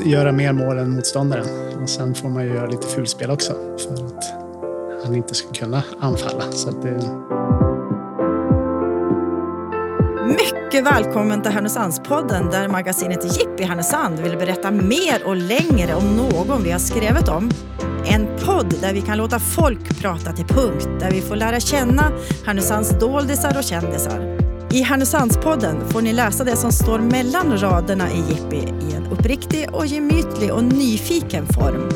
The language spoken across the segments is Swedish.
att göra mer mål än motståndaren. Och sen får man ju göra lite fulspel också för att han inte ska kunna anfalla. Så att det... Mycket välkommen till Härnösandspodden där magasinet Jippi Härnösand vill berätta mer och längre om någon vi har skrivit om. En podd där vi kan låta folk prata till punkt, där vi får lära känna Härnösands doldisar och kändisar. I Härnösandspodden får ni läsa det som står mellan raderna i Jippi i en uppriktig och gemytlig och nyfiken form.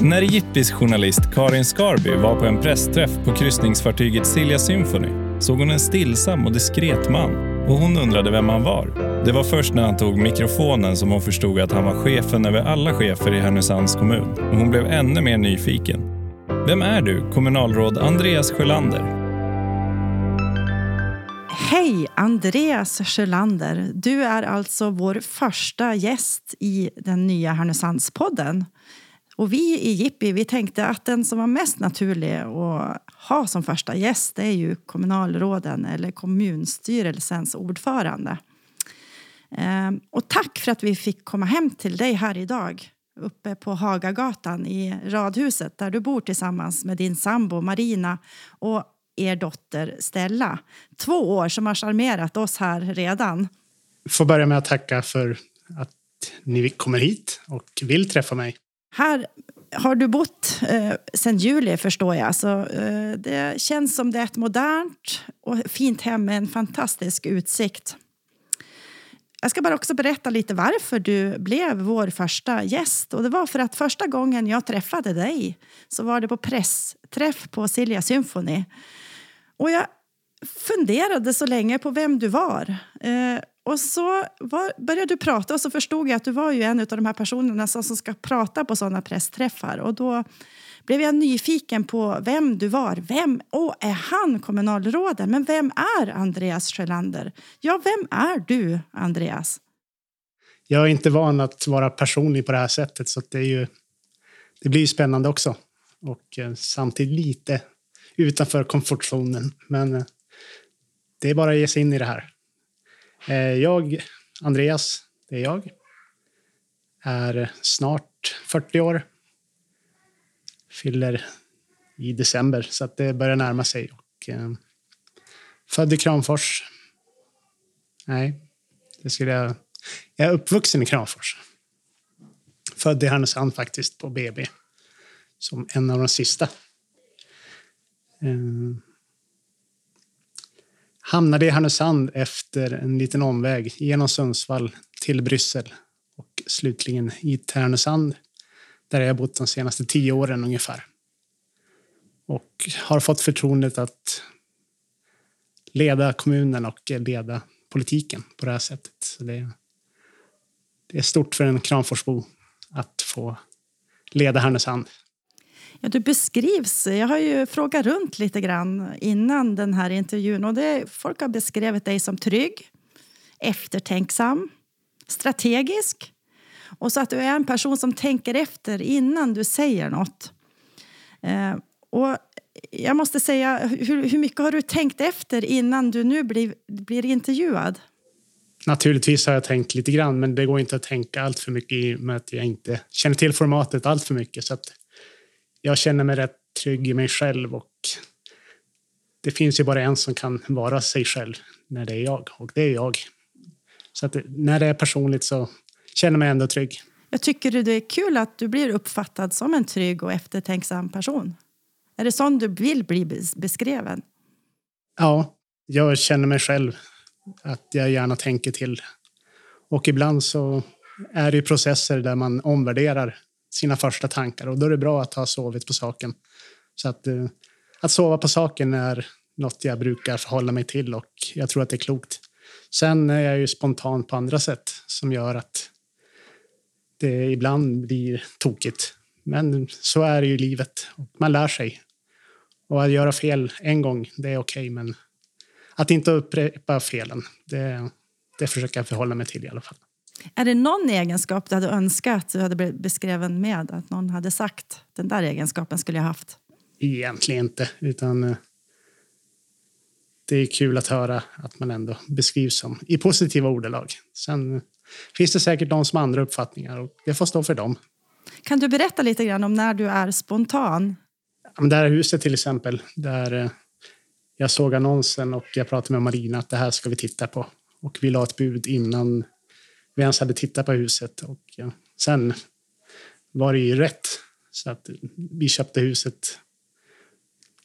När Jippis journalist Karin Skarby var på en pressträff på kryssningsfartyget Silja Symphony såg hon en stillsam och diskret man och hon undrade vem han var. Det var först när han tog mikrofonen som hon förstod att han var chefen över alla chefer i Härnösands kommun och hon blev ännu mer nyfiken. Vem är du, kommunalråd Andreas Sjölander? Hej, Andreas Sjölander. Du är alltså vår första gäst i den nya Härnösandspodden. Och vi i Jippi vi tänkte att den som var mest naturlig att ha som första gäst är ju kommunalråden eller kommunstyrelsens ordförande. Ehm, och tack för att vi fick komma hem till dig här idag uppe på Hagagatan i radhuset där du bor tillsammans med din sambo Marina och er dotter Stella. Två år som har charmerat oss här redan. Jag får börja med att tacka för att ni kommer hit och vill träffa mig. Här har du bott eh, sedan juli förstår jag. Så, eh, det känns som det är ett modernt och fint hem med en fantastisk utsikt. Jag ska bara också berätta lite varför du blev vår första gäst. Och det var för att första gången jag träffade dig så var det på pressträff på Silja Symphony. Och jag funderade så länge på vem du var. Eh, och så var, började du prata och så förstod jag att du var ju en av de här personerna som, som ska prata på sådana pressträffar. Och då blev jag nyfiken på vem du var. Vem, åh, är han kommunalråden? Men vem är Andreas Sjölander? Ja, vem är du, Andreas? Jag är inte van att vara personlig på det här sättet så det, är ju, det blir ju spännande också. Och eh, samtidigt lite utanför komfortzonen. Men eh, det är bara att ge sig in i det här. Eh, jag, Andreas, det är jag, är snart 40 år. Fyller i december, så att det börjar närma sig. Och, eh, född i Kramfors. Nej, det skulle jag... Jag är uppvuxen i Kramfors. Född i Härnösand faktiskt, på BB. Som en av de sista Eh, hamnade i Härnösand efter en liten omväg genom Sundsvall till Bryssel och slutligen i Härnösand där jag bott de senaste tio åren ungefär. Och har fått förtroendet att leda kommunen och leda politiken på det här sättet. Så det, det är stort för en Kramforsbo att få leda Härnösand. Ja, du beskrivs, jag har ju frågat runt lite grann innan den här intervjun och det, folk har beskrivit dig som trygg, eftertänksam, strategisk och så att du är en person som tänker efter innan du säger något. Eh, och jag måste säga, hur, hur, mycket har du tänkt efter innan du nu blir, blir intervjuad? Naturligtvis har jag tänkt lite grann, men det går inte att tänka allt för mycket i och med att jag inte känner till formatet allt för mycket. Så att jag känner mig rätt trygg i mig själv och det finns ju bara en som kan vara sig själv när det är jag och det är jag. Så att när det är personligt så känner jag mig ändå trygg. Jag tycker det är kul att du blir uppfattad som en trygg och eftertänksam person. Är det sån du vill bli beskriven? Ja, jag känner mig själv att jag gärna tänker till. Och ibland så är det processer där man omvärderar sina första tankar och då är det bra att ha sovit på saken. Så att, eh, att sova på saken är något jag brukar förhålla mig till och jag tror att det är klokt. Sen är jag ju spontan på andra sätt som gör att det ibland blir tokigt. Men så är det ju i livet. Man lär sig. Och att göra fel en gång, det är okej, okay, men att inte upprepa felen, det, det försöker jag förhålla mig till i alla fall. Är det någon egenskap du hade önskat att du hade blivit beskriven med? Att någon hade sagt den där egenskapen skulle jag haft? Egentligen inte, utan... Eh, det är kul att höra att man ändå beskrivs som i positiva ordalag. Sen finns det säkert de som har andra uppfattningar och det får stå för dem. Kan du berätta lite grann om när du är spontan? det här huset till exempel, där eh, jag såg annonsen och jag pratade med Marina att det här ska vi titta på. Och vi la ett bud innan vi ens hade tittat på huset. Och ja, sen var det ju rätt. Så att vi köpte huset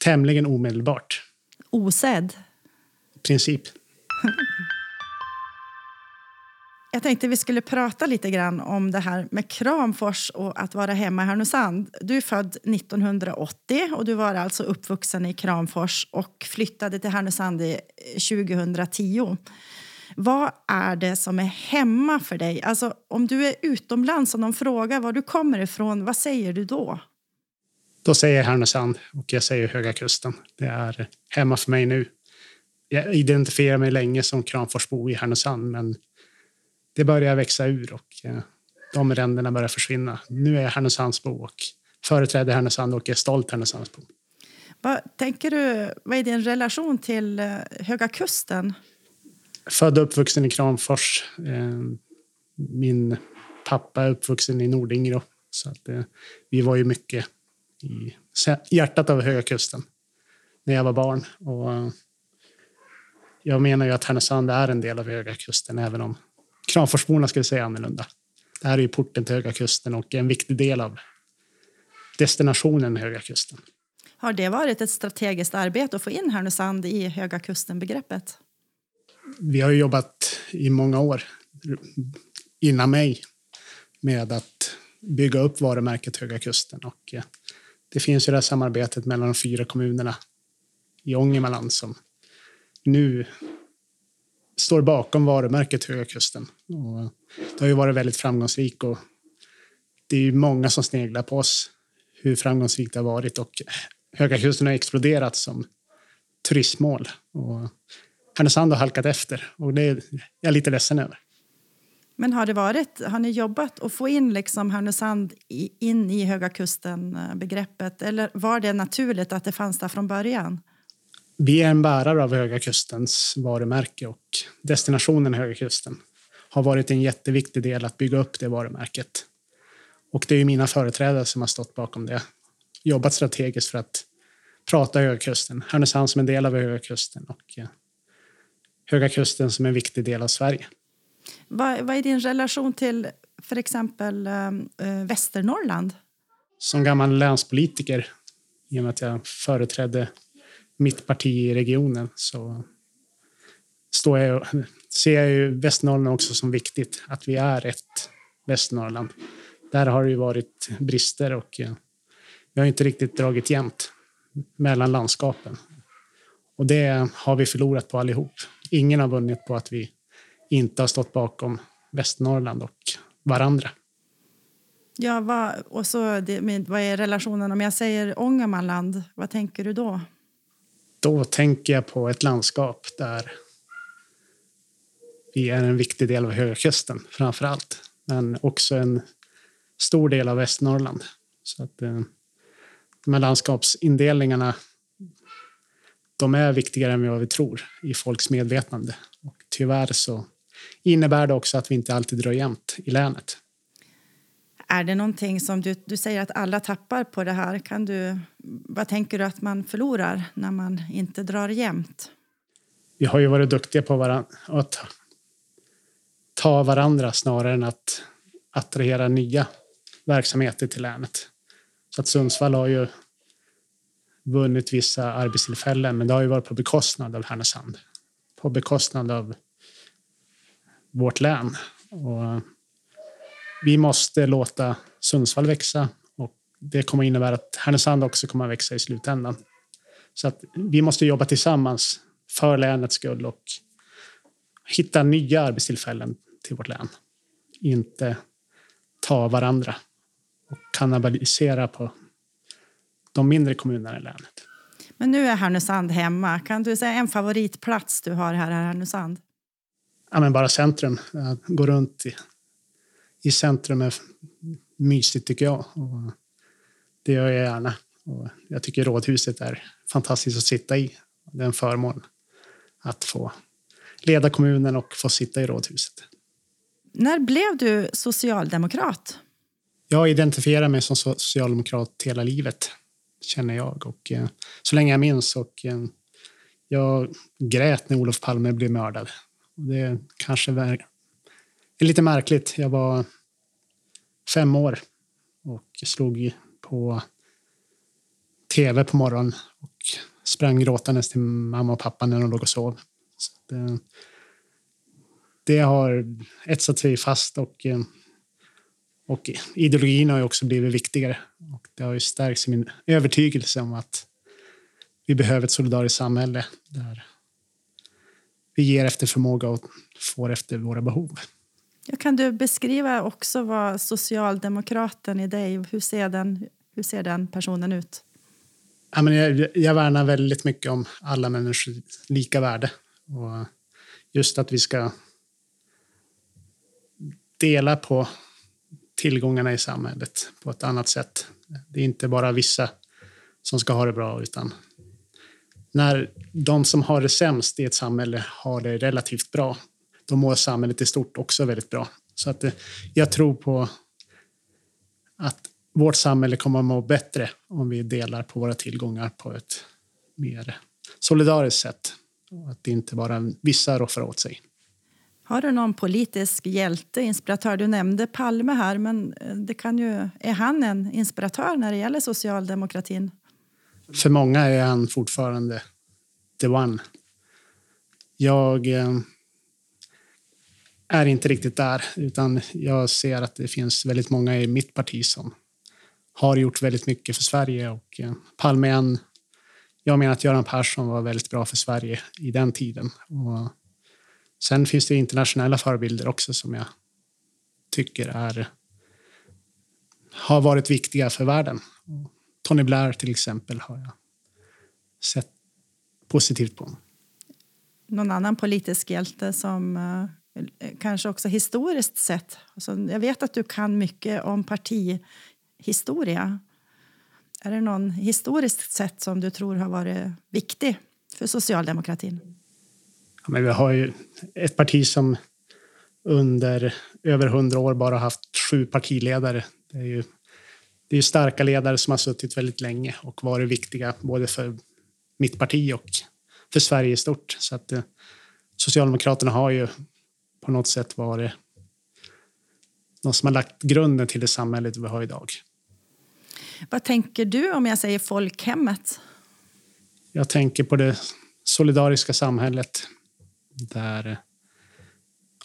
tämligen omedelbart. Osedd? I princip. Jag tänkte vi skulle prata lite grann om det här med Kramfors och att vara hemma i Härnösand. Du är född 1980 och du var alltså uppvuxen i Kramfors och flyttade till Härnösand 2010. Vad är det som är hemma för dig? Alltså, om du är utomlands och någon frågar var du kommer ifrån, vad säger du då? Då säger jag Härnösand och jag säger Höga Kusten. Det är hemma för mig nu. Jag identifierar mig länge som Kramforsbo i Härnösand, men det börjar växa ur och eh, de ränderna börjar försvinna. Nu är jag Härnösandsbo och företräder Härnösand och är stolt Härnösandsbo. Vad tänker du, vad är din relation till eh, Höga Kusten? Född och uppvuxen i Kramfors. Eh, min pappa är uppvuxen i Nordingrå. Så att, eh, vi var ju mycket i hjärtat av Höga Kusten när jag var barn. Och eh, jag menar ju att Härnösand är en del av Höga Kusten även om Kramforsborna skulle säga annorlunda. Det här är ju porten till Höga Kusten och en viktig del av destinationen Höga Kusten. Har det varit ett strategiskt arbete att få in Härnösand i Höga Kusten-begreppet? Vi har jobbat i många år innan mig med att bygga upp varumärket Höga Kusten. Och eh, det finns ju det här samarbetet mellan de fyra kommunerna i Ångermanland som nu står bakom varumärket Höga Kusten. Och eh, det har ju varit väldigt framgångsrikt och det är ju många som sneglar på oss hur framgångsrikt det har varit och eh, Höga Kusten har exploderat som turistmål. Och Härnösand har halkat efter och det är jag lite ledsen över. Men har det varit, har ni jobbat att få in liksom Härnösand in i Höga Kusten-begreppet eller var det naturligt att det fanns där från början? Vi är en bärare av Höga Kustens varumärke och destinationen Höga Kusten har varit en jätteviktig del att bygga upp det varumärket. Och det är mina företrädare som har stått bakom det. Jobbat strategiskt för att prata Höga Kusten. Härnösand som en del av Höga Kusten och eh, Höga Kusten som en viktig del av Sverige. Vad, vad är din relation till för exempel äh, Västernorrland? Som gammal länspolitiker, i och med att jag företrädde mitt parti i regionen så står jag, ser jag ju Västernorrland också som viktigt, att vi är ett Västernorrland. Där har det ju varit brister och eh, vi har inte riktigt dragit jämnt mellan landskapen. Och det har vi förlorat på allihop. Ingen har vunnit på att vi inte har stått bakom Västernorrland och varandra. Ja, vad, och så det, vad är relationen? Om jag säger Ångermanland, vad tänker du då? Då tänker jag på ett landskap där vi är en viktig del av Höga Kusten framför allt. Men också en stor del av Västernorrland. Så att, eh, de här landskapsindelningarna de är viktigare än vad vi tror i folks medvetande. Och tyvärr så innebär det också att vi inte alltid drar jämnt i länet. Är det någonting som du, du säger att alla tappar på det här? Kan du, vad tänker du att man förlorar när man inte drar jämnt? Vi har ju varit duktiga på varann, att ta varandra snarare än att attrahera nya verksamheter till länet. Så att Sundsvall har ju vunnit vissa arbetstillfällen, men det har ju varit på bekostnad av Härnösand. På bekostnad av vårt län. Och vi måste låta Sundsvall växa och det kommer innebära att Härnösand också kommer att växa i slutändan. Så att vi måste jobba tillsammans för länets skull och hitta nya arbetstillfällen till vårt län. Inte ta varandra och kannibalisera på de mindre kommunerna i länet. Men nu är Härnösand hemma. Kan du säga en favoritplats du har här i Härnösand? Ja, men bara centrum. Gå runt i i centrum är mysigt tycker jag. Och det gör jag gärna. Och jag tycker rådhuset är fantastiskt att sitta i. Det är en förmån. att få leda kommunen och få sitta i rådhuset. När blev du socialdemokrat? Jag identifierar mig som socialdemokrat hela livet, känner jag. Och, eh, så länge jag minns. Och, eh, jag grät när Olof Palme blev mördad. Det kanske är lite märkligt. Jag var fem år och slog på tv på morgonen och sprang gråtandes till mamma och pappa när de låg och sov. Det, eh, det, har etsat sig fast och, eh, och ideologin har också blivit viktigare. Och det har ju stärkts i min övertygelse om att vi behöver ett solidariskt samhälle där vi ger efter förmåga och får efter våra behov. Kan du beskriva också vad socialdemokraten i dig, hur ser den, hur ser den personen ut? Ja, men jag, jag värnar väldigt mycket om alla människors lika värde. Och just att vi ska dela på tillgångarna i samhället på ett annat sätt. Det är inte bara vissa som ska ha det bra, utan när de som har det sämst i ett samhälle har det relativt bra, då mår samhället i stort också väldigt bra. Så att eh, jag tror på att vårt samhälle kommer att må bättre om vi delar på våra tillgångar på ett mer solidariskt sätt. Och att inte bara vissa roffar åt sig. Har du någon politisk hjälte, inspiratör? Du nämnde Palme här, men eh, det kan ju, är han en inspiratör när det gäller socialdemokratin? För många är han fortfarande the one. Jag eh, är inte riktigt där, utan jag ser att det finns väldigt många i mitt parti som har gjort väldigt mycket för Sverige. Och eh, Palme är en, jag menar att Göran Persson var väldigt bra för Sverige i den tiden. Och sen finns det internationella förebilder också som jag tycker är, har varit viktiga för världen. Tony Blair till exempel har jag sett positivt på. Någon annan politisk hjälte som eh, kanske också historiskt sett... Alltså, jag vet att du kan mycket om partihistoria. Är det någon historiskt sett som du tror har varit viktig för socialdemokratin? Ja, men vi har ju ett parti som under över hundra år bara haft sju partiledare. Det är ju det är starka ledare som har suttit väldigt länge och varit viktiga både för mitt parti och för Sverige i stort. Så att, eh, Socialdemokraterna har ju på något sätt varit de som har lagt grunden till det samhället vi har idag. Vad tänker du om jag säger folkhemmet? Jag tänker på det solidariska samhället där eh,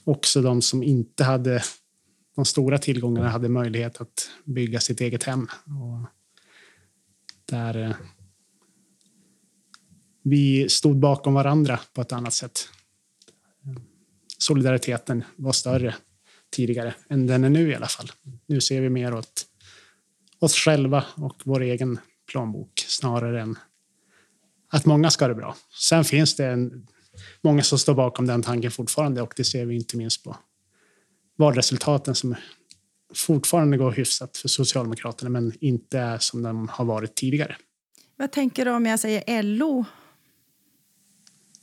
också de som inte hade de stora tillgångarna hade möjlighet att bygga sitt eget hem. Och där eh, vi stod bakom varandra på ett annat sätt. Solidariteten var större tidigare än den är nu i alla fall. Nu ser vi mer åt oss själva och vår egen plånbok snarare än att många ska ha det bra. Sen finns det en, många som står bakom den tanken fortfarande och det ser vi inte minst på valresultaten som fortfarande går hyfsat för Socialdemokraterna men inte är som de har varit tidigare. Vad tänker du om jag säger LO?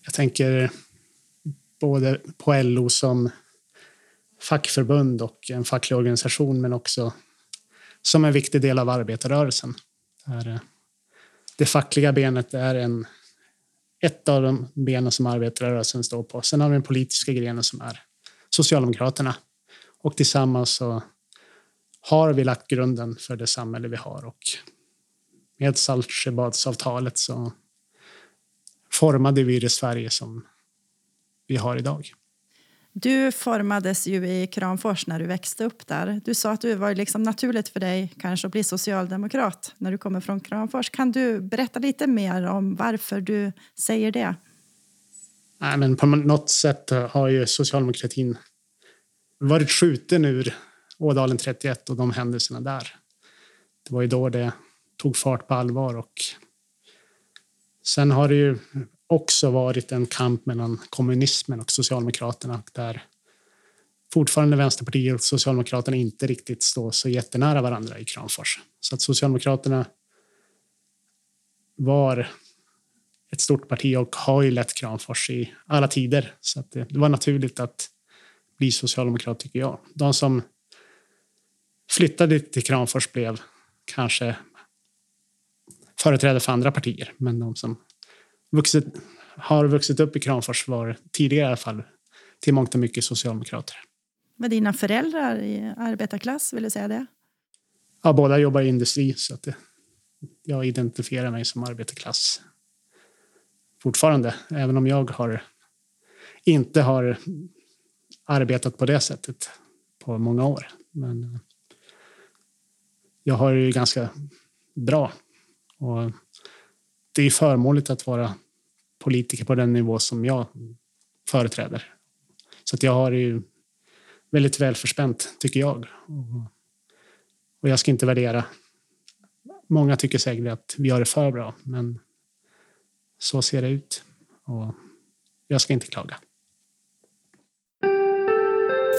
Jag tänker både på LO som fackförbund och en facklig organisation men också som en viktig del av arbetarrörelsen. Det fackliga benet är en, ett av de benen som arbetarrörelsen står på. Sen har vi den politiska grenen som är Socialdemokraterna. Och tillsammans så har vi lagt grunden för det samhälle vi har. Och med Saltsjöbadsavtalet så formade vi det Sverige som vi har idag. Du formades ju i Kramfors när du växte upp där. Du sa att det var liksom naturligt för dig kanske att bli socialdemokrat när du kommer från Kramfors. Kan du berätta lite mer om varför du säger det? Nej, men på något sätt har ju socialdemokratin varit skjuten ur Ådalen 31 och de händelserna där. Det var ju då det tog fart på allvar. Och sen har det ju också varit en kamp mellan kommunismen och Socialdemokraterna där fortfarande Vänsterpartiet och Socialdemokraterna inte riktigt står så jättenära varandra i Kramfors. Så att Socialdemokraterna var ett stort parti och har ju lett Kramfors i alla tider. Så att det, det var naturligt att bli socialdemokrat, tycker jag. De som flyttade till Kramfors blev kanske företrädare för andra partier, men de som vuxit, har vuxit upp i Kramfors var tidigare i alla fall till mångt och mycket socialdemokrater. Var dina föräldrar i arbetarklass? Vill du säga det? Ja, båda jobbar i industri, så att det, jag identifierar mig som arbetarklass fortfarande, även om jag har inte har arbetat på det sättet på många år. Men eh, jag har det ganska bra. Och det är förmånligt att vara politiker på den nivå som jag företräder. Så att jag har det ju väldigt väl förspänt, tycker jag. Och jag ska inte värdera. Många tycker säkert att vi har det för bra, men så ser det ut. Och jag ska inte klaga.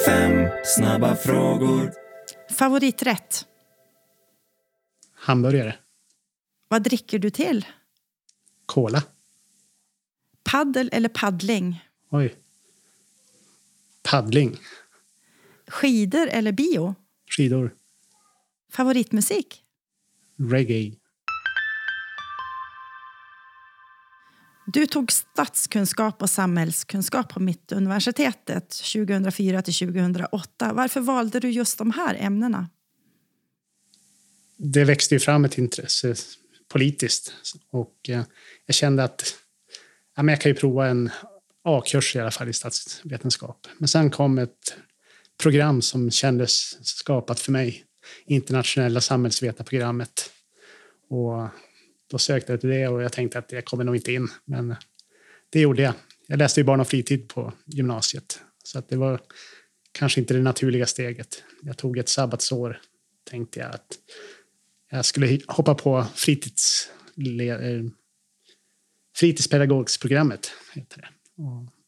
Fem snabba frågor. Favoriträtt? Hamburgare. Vad dricker du till? Cola. Paddel eller paddling? Oj. Paddling. Skidor eller bio? Skidor. Favoritmusik? Reggae. Du tog statskunskap och samhällskunskap på Mittuniversitetet 2004 till 2008. Varför valde du just de här ämnena? Det växte ju fram ett intresse politiskt och eh, jag kände att ja, men jag kan ju prova en A-kurs i alla fall i statsvetenskap. Men sen kom ett program som kändes skapat för mig, internationella samhällsvetarprogrammet. Och då sökte jag till det och jag tänkte att jag kommer nog inte in. Men det gjorde jag. Jag läste ju barn och fritid på gymnasiet. Så att det var kanske inte det naturliga steget. Jag tog ett sabbatsår, tänkte jag att jag skulle hoppa på fritids, eh, fritidspedagogsprogrammet. Heter det.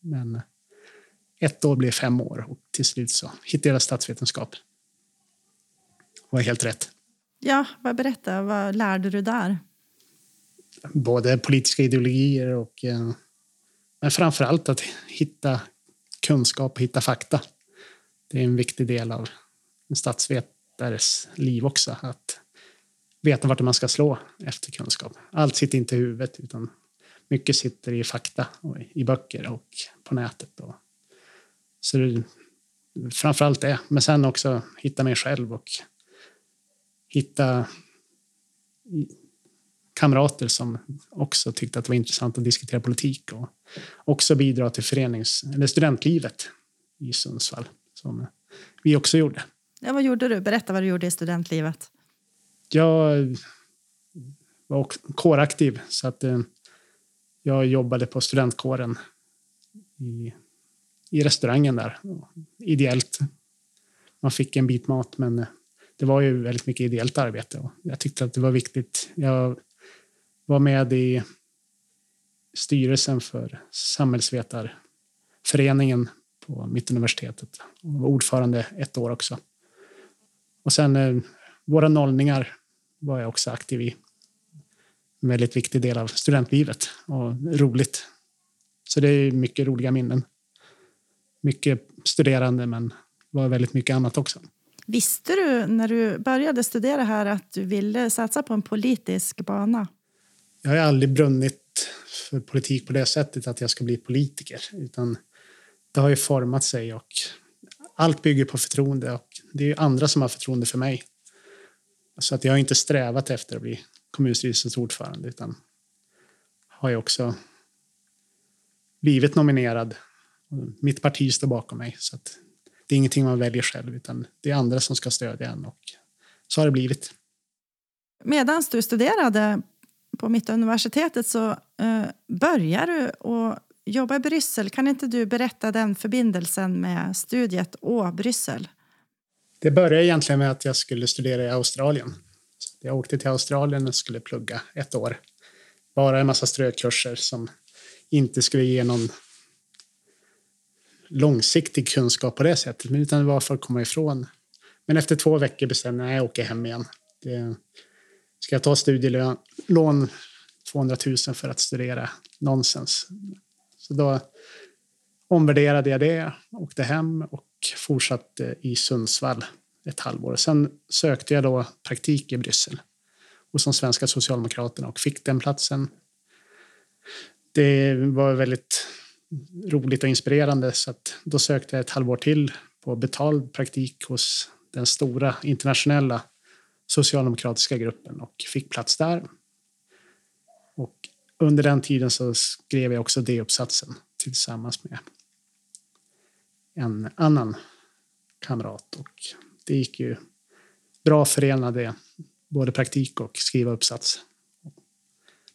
Men ett år blev fem år och till slut så hittade jag statsvetenskap. Det var helt rätt. Ja, vad berätta, vad lärde du där? både politiska ideologier och eh, men framför allt att hitta kunskap och hitta fakta. Det är en viktig del av en statsvetares liv också. Att veta vart man ska slå efter kunskap. Allt sitter inte i huvudet utan mycket sitter i fakta och i böcker och på nätet. Och, så det, framför allt det. Men sen också hitta mig själv och hitta kamrater som också tyckte att det var intressant att diskutera politik och också bidra till förenings eller studentlivet i Sundsvall, som vi också gjorde. Ja, vad gjorde du? Berätta vad du gjorde i studentlivet. Jag var kåraktiv, så att eh, jag jobbade på studentkåren i, i restaurangen där, ideellt. Man fick en bit mat, men eh, det var ju väldigt mycket ideellt arbete och jag tyckte att det var viktigt. Jag var med i styrelsen för samhällsvetarföreningen på Mittuniversitetet och var ordförande ett år också. Och sen eh, våra nollningar var jag också aktiv i. En väldigt viktig del av studentlivet och roligt. Så det är mycket roliga minnen. Mycket studerande men var väldigt mycket annat också. Visste du när du började studera här att du ville satsa på en politisk bana? jag har aldrig brunnit för politik på det sättet att jag ska bli politiker. Utan det har ju format sig och allt bygger på förtroende och det är andra som har förtroende för mig. Så att jag har inte strävat efter att bli kommunstyrelsens ordförande utan har ju också blivit nominerad. Mitt parti står bakom mig så att det är ingenting man väljer själv utan det är andra som ska stödja en och så har det blivit. Medan du studerade på Mittuniversitetet så eh, börjar du att jobba i Bryssel. Kan inte du berätta den förbindelsen med studiet och Bryssel? Det började egentligen med att jag skulle studera i Australien. Jag åkte till Australien och skulle plugga ett år. Bara en massa strökurser som inte skulle ge någon långsiktig kunskap på det sättet, utan det var för att komma ifrån. Men efter två veckor bestämde jag att jag åker hem igen. Det, Ska jag ta studielån 200 000 för att studera nonsens. Så då omvärderade jag det, åkte hem och fortsatte i Sundsvall ett halvår. Sen sökte jag då praktik i Bryssel hos de svenska socialdemokraterna och fick den platsen. Det var väldigt roligt och inspirerande så att då sökte jag ett halvår till på betald praktik hos den stora internationella socialdemokratiska gruppen och fick plats där. Och under den tiden så skrev jag också D-uppsatsen tillsammans med en annan kamrat och det gick ju bra att förena det, både praktik och skriva uppsats.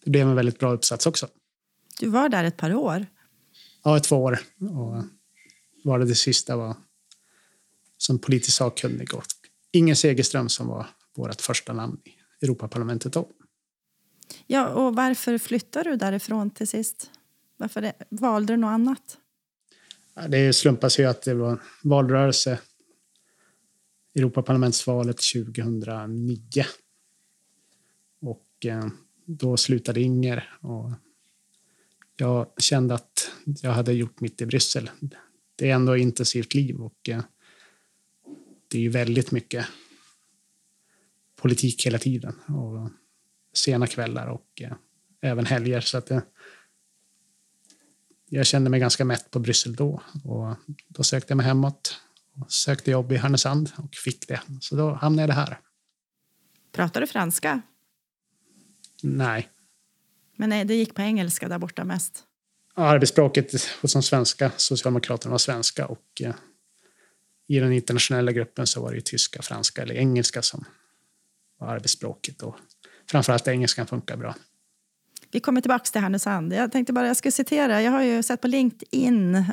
Det blev en väldigt bra uppsats också. Du var där ett par år. Ja, två år. Och var det det sista var som politisk sakkunnig och Inge Segerström som var vårt första namn i Europaparlamentet då. Ja, och varför flyttade du därifrån till sist? Varför det, valde du något annat? Det slumpas ju att det var valrörelse Europaparlamentsvalet 2009. Och eh, då slutade Inger och jag kände att jag hade gjort mitt i Bryssel. Det är ändå ett intensivt liv och eh, det är ju väldigt mycket politik hela tiden. Och sena kvällar och eh, även helger. Så att, jag kände mig ganska mätt på Bryssel då. Och då sökte jag mig hemåt. Sökte jobb i Härnösand och fick det. Så då hamnade jag det här. Pratar du franska? Nej. Men nej, det gick på engelska där borta mest? Arbetsspråket hos de svenska socialdemokraterna var svenska och eh, i den internationella gruppen så var det tyska, franska eller engelska som var arbetsspråket. Och framförallt engelskan funkar bra. Vi kommer tillbaka till Härnösand. Jag tänkte bara jag ska citera. Jag har ju sett på LinkedIn eh,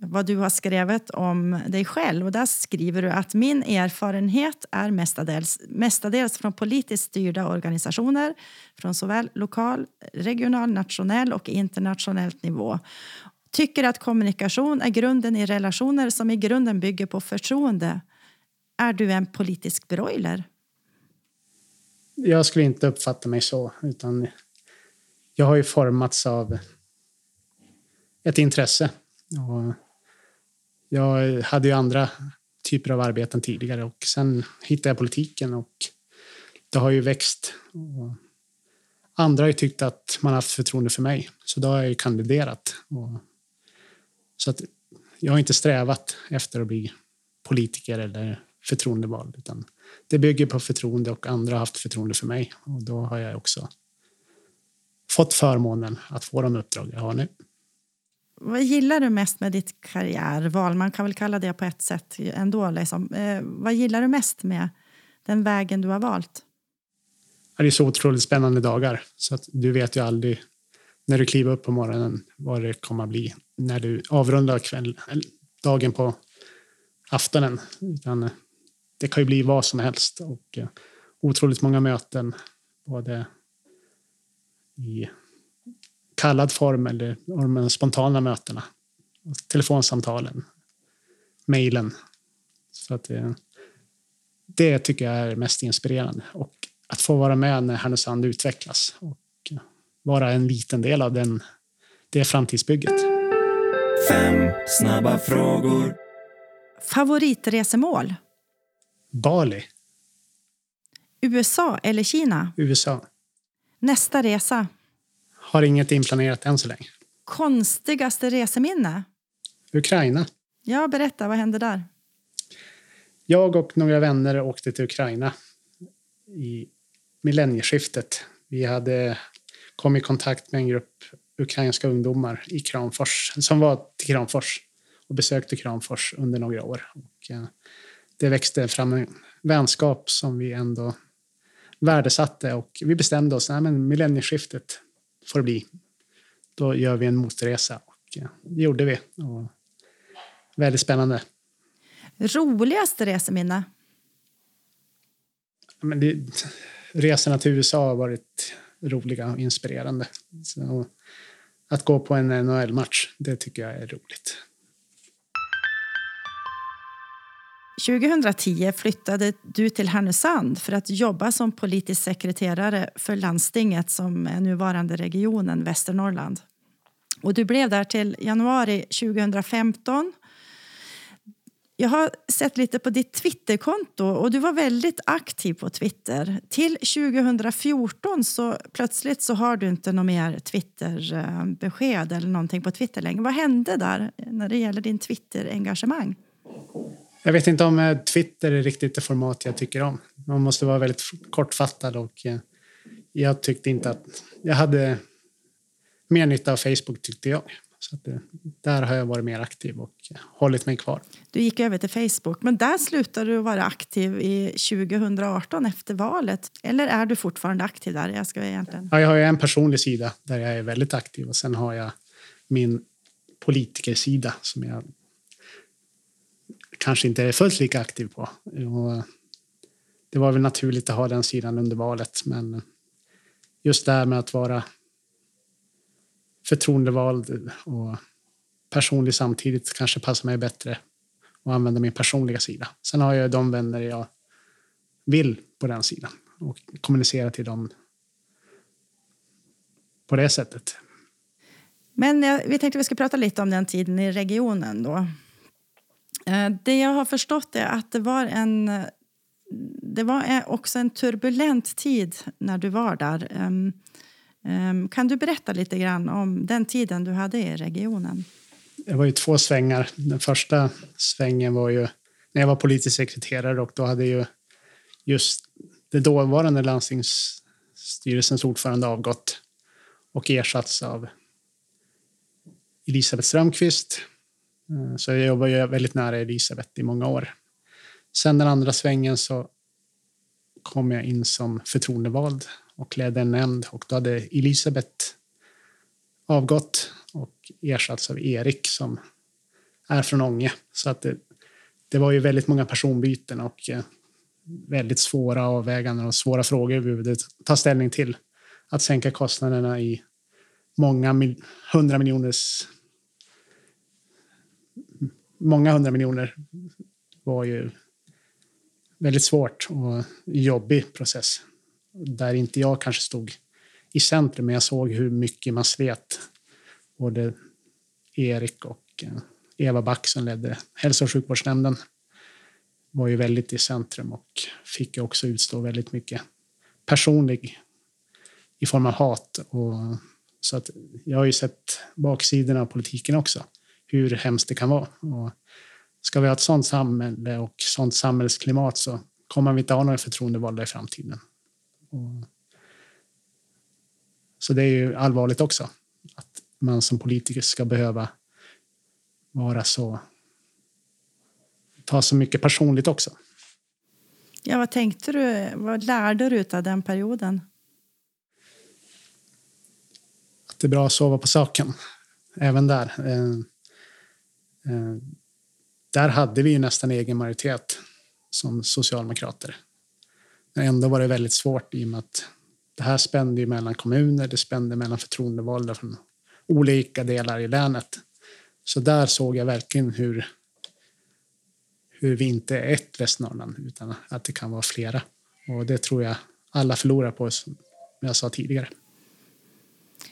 vad du har skrivit om dig själv. Och där skriver du att min erfarenhet är mestadels, mestadels från politiskt styrda organisationer från såväl lokal, regional, nationell och internationellt nivå. Tycker att kommunikation är grunden i relationer som i grunden bygger på förtroende. Är du en politisk broiler? Jag skulle inte uppfatta mig så, utan jag har ju formats av ett intresse. Och jag hade ju andra typer av arbeten tidigare och sen hittade jag politiken och det har ju växt. Och andra har ju tyckt att man har haft förtroende för mig, så då har jag ju kandiderat. Och så att jag har inte strävat efter att bli politiker eller förtroendevald, utan det bygger på förtroende och andra har haft förtroende för mig och då har jag också fått förmånen att få de uppdrag jag har nu. Vad gillar du mest med ditt karriärval? Man kan väl kalla det på ett sätt ändå. Liksom. Eh, vad gillar du mest med den vägen du har valt? Det är så otroligt spännande dagar så att du vet ju aldrig när du kliver upp på morgonen vad det kommer att bli när du avrundar kväll, dagen på aftonen. Utan eh, det kan ju bli vad som helst och eh, otroligt många möten både i kallad form eller de spontana mötena. Telefonsamtalen, mejlen. Så att det, det tycker jag är mest inspirerande. Och att få vara med när Härnösand utvecklas och vara en liten del av den, det framtidsbygget. Fem snabba frågor. Favoritresemål? Bali. USA eller Kina? USA. Nästa resa? Har inget inplanerat än så länge. Konstigaste reseminne? Ukraina. Ja, berätta. Vad hände där? Jag och några vänner åkte till Ukraina i millennieskiftet. Vi hade kommit i kontakt med en grupp ukrainska ungdomar i Kramfors, som var till Kramfors och besökte Kramfors under några år. Och, eh, det växte fram en vänskap som vi ändå värdesatte och vi bestämde oss, nej men millennieskiftet får det bli. Då gör vi en motresa och det gjorde vi. Och väldigt spännande. Roligaste reseminne? Men det, resorna till USA har varit roliga och inspirerande. Så att gå på en NHL-match, det tycker jag är roligt. 2010 flyttade du till Härnösand för att jobba som politisk sekreterare för landstinget som är nuvarande regionen Västernorrland. Och du blev där till januari 2015. Jag har sett lite på ditt Twitterkonto och du var väldigt aktiv på Twitter. Till 2014 så plötsligt så har du inte något mer Twitterbesked eller någonting på Twitter längre. Vad hände där när det gäller din Twitterengagemang? Jag vet inte om eh, Twitter är riktigt det format jag tycker om. Man måste vara väldigt kortfattad och eh, jag tyckte inte att jag hade mer nytta av Facebook tyckte jag. Så det, där har jag varit mer aktiv och hållit mig kvar. Du gick över till Facebook, men där slutade du vara aktiv i 2018 efter valet. Eller är du fortfarande aktiv där? Jag, ska egentligen... ja, jag har en personlig sida där jag är väldigt aktiv och sen har jag min politikersida som jag kanske inte är fullt lika aktiv på. Och det var väl naturligt att ha den sidan under valet, men just det här med att vara förtroendevald och personlig samtidigt kanske passar mig bättre att använda min personliga sida. Sen har jag de vänner jag vill på den sidan och kommunicera till dem på det sättet. Men vi tänkte vi ska prata lite om den tiden i regionen då. Eh, det jag har förstått är att det var en det var också en turbulent tid när du var där. Ehm, ehm, kan du berätta lite grann om den tiden du hade i regionen? Det var ju två svängar. Den första svängen var ju när jag var politisk sekreterare och då hade ju just det dåvarande landstingsstyrelsens ordförande avgått och ersatts av Elisabeth Strömqvist Eh, så jag jobbade ju väldigt nära Elisabeth i många år. Sen den andra svängen så kom jag in som förtroendevald och ledde en nämnd och då hade Elisabeth avgått och ersatts av Erik som är från Ånge. Så att det, det var ju väldigt många personbyten och eh, väldigt svåra avväganden och svåra frågor vi behövde ta ställning till. Att sänka kostnaderna i många hundra miljoners många hundra miljoner var ju väldigt svårt och jobbig process. Där inte jag kanske stod i centrum, men jag såg hur mycket man slet. Både Erik och eh, Eva Back som ledde hälso och sjukvårdsnämnden var ju väldigt i centrum och fick också utstå väldigt mycket personlig i form av hat. Och, så att jag har ju sett baksidorna av politiken också hur hemskt det kan vara. Och ska vi ha ett sånt samhälle och sånt samhällsklimat så kommer vi inte ha några förtroendevalda i framtiden. Och så det är ju allvarligt också att man som politiker ska behöva vara så ta så mycket personligt också. Ja, vad tänkte du? Vad lärde du av den perioden? Att det är bra att sova på saken, även där. Eh, där hade vi ju nästan egen majoritet som socialdemokrater. Men ändå var det väldigt svårt i och med att det här spände ju mellan kommuner, det spände mellan förtroendevalda från olika delar i länet. Så där såg jag verkligen hur, hur vi inte är ett Västernorrland utan att det kan vara flera. Och det tror jag alla förlorar på, som jag sa tidigare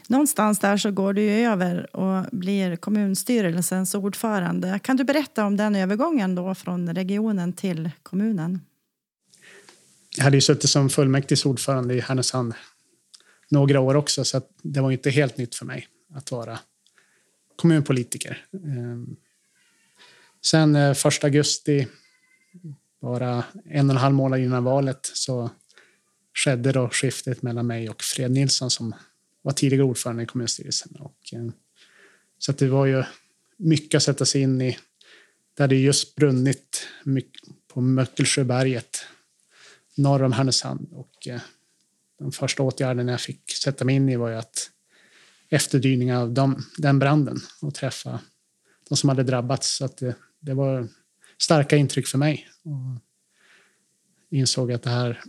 någonstans där så går du över och blir kommunstyrelsens ordförande. Kan du berätta om den övergången då från regionen till kommunen? Jag hade ju suttit som fullmäktiges ordförande i Härnösand några år också så det var inte helt nytt för mig att vara kommunpolitiker. Ehm, sen eh, 1 augusti, bara en och en halv månad innan valet, så skedde då skiftet mellan mig och Fred Nilsson som var tidigare ordförande i kommunstyrelsen. Och, eh, så att det var ju mycket att sätta sig in i. Det hade just brunnit på Möckelsjöberget norr om Härnösand. Och, den de första åtgärderna jag fick sätta mig in i var ju att efterdyningar av dem, den branden och träffa de som hade drabbats. Så att det, det var starka intryck för mig. Och insåg att det här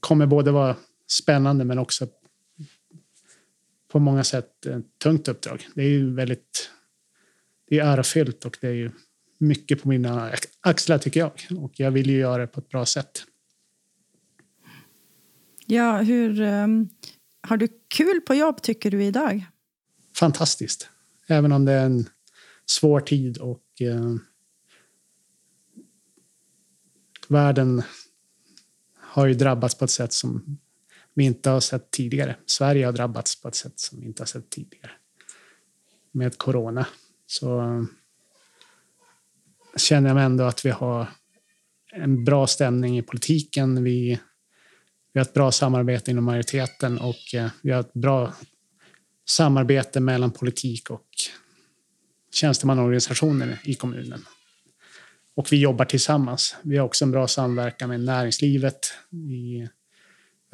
kommer både vara spännande men också på många sätt ett tungt uppdrag. Det är ju väldigt det är ärofyllt och det är ju mycket på mina axlar tycker jag. Och jag vill ju göra det på ett bra sätt. Ja, hur, um, har du kul på jobb tycker du idag? Fantastiskt. Även om det är en svår tid och uh, världen har ju drabbats på ett sätt som vi inte har sett tidigare. Sverige har drabbats på ett sätt som vi inte har sett tidigare med corona. Så känner jag ändå att vi har en bra stämning i politiken. Vi, vi har ett bra samarbete inom majoriteten och eh, vi har ett bra samarbete mellan politik och tjänstemannaorganisationer i kommunen. Och vi jobbar tillsammans. Vi har också en bra samverkan med näringslivet.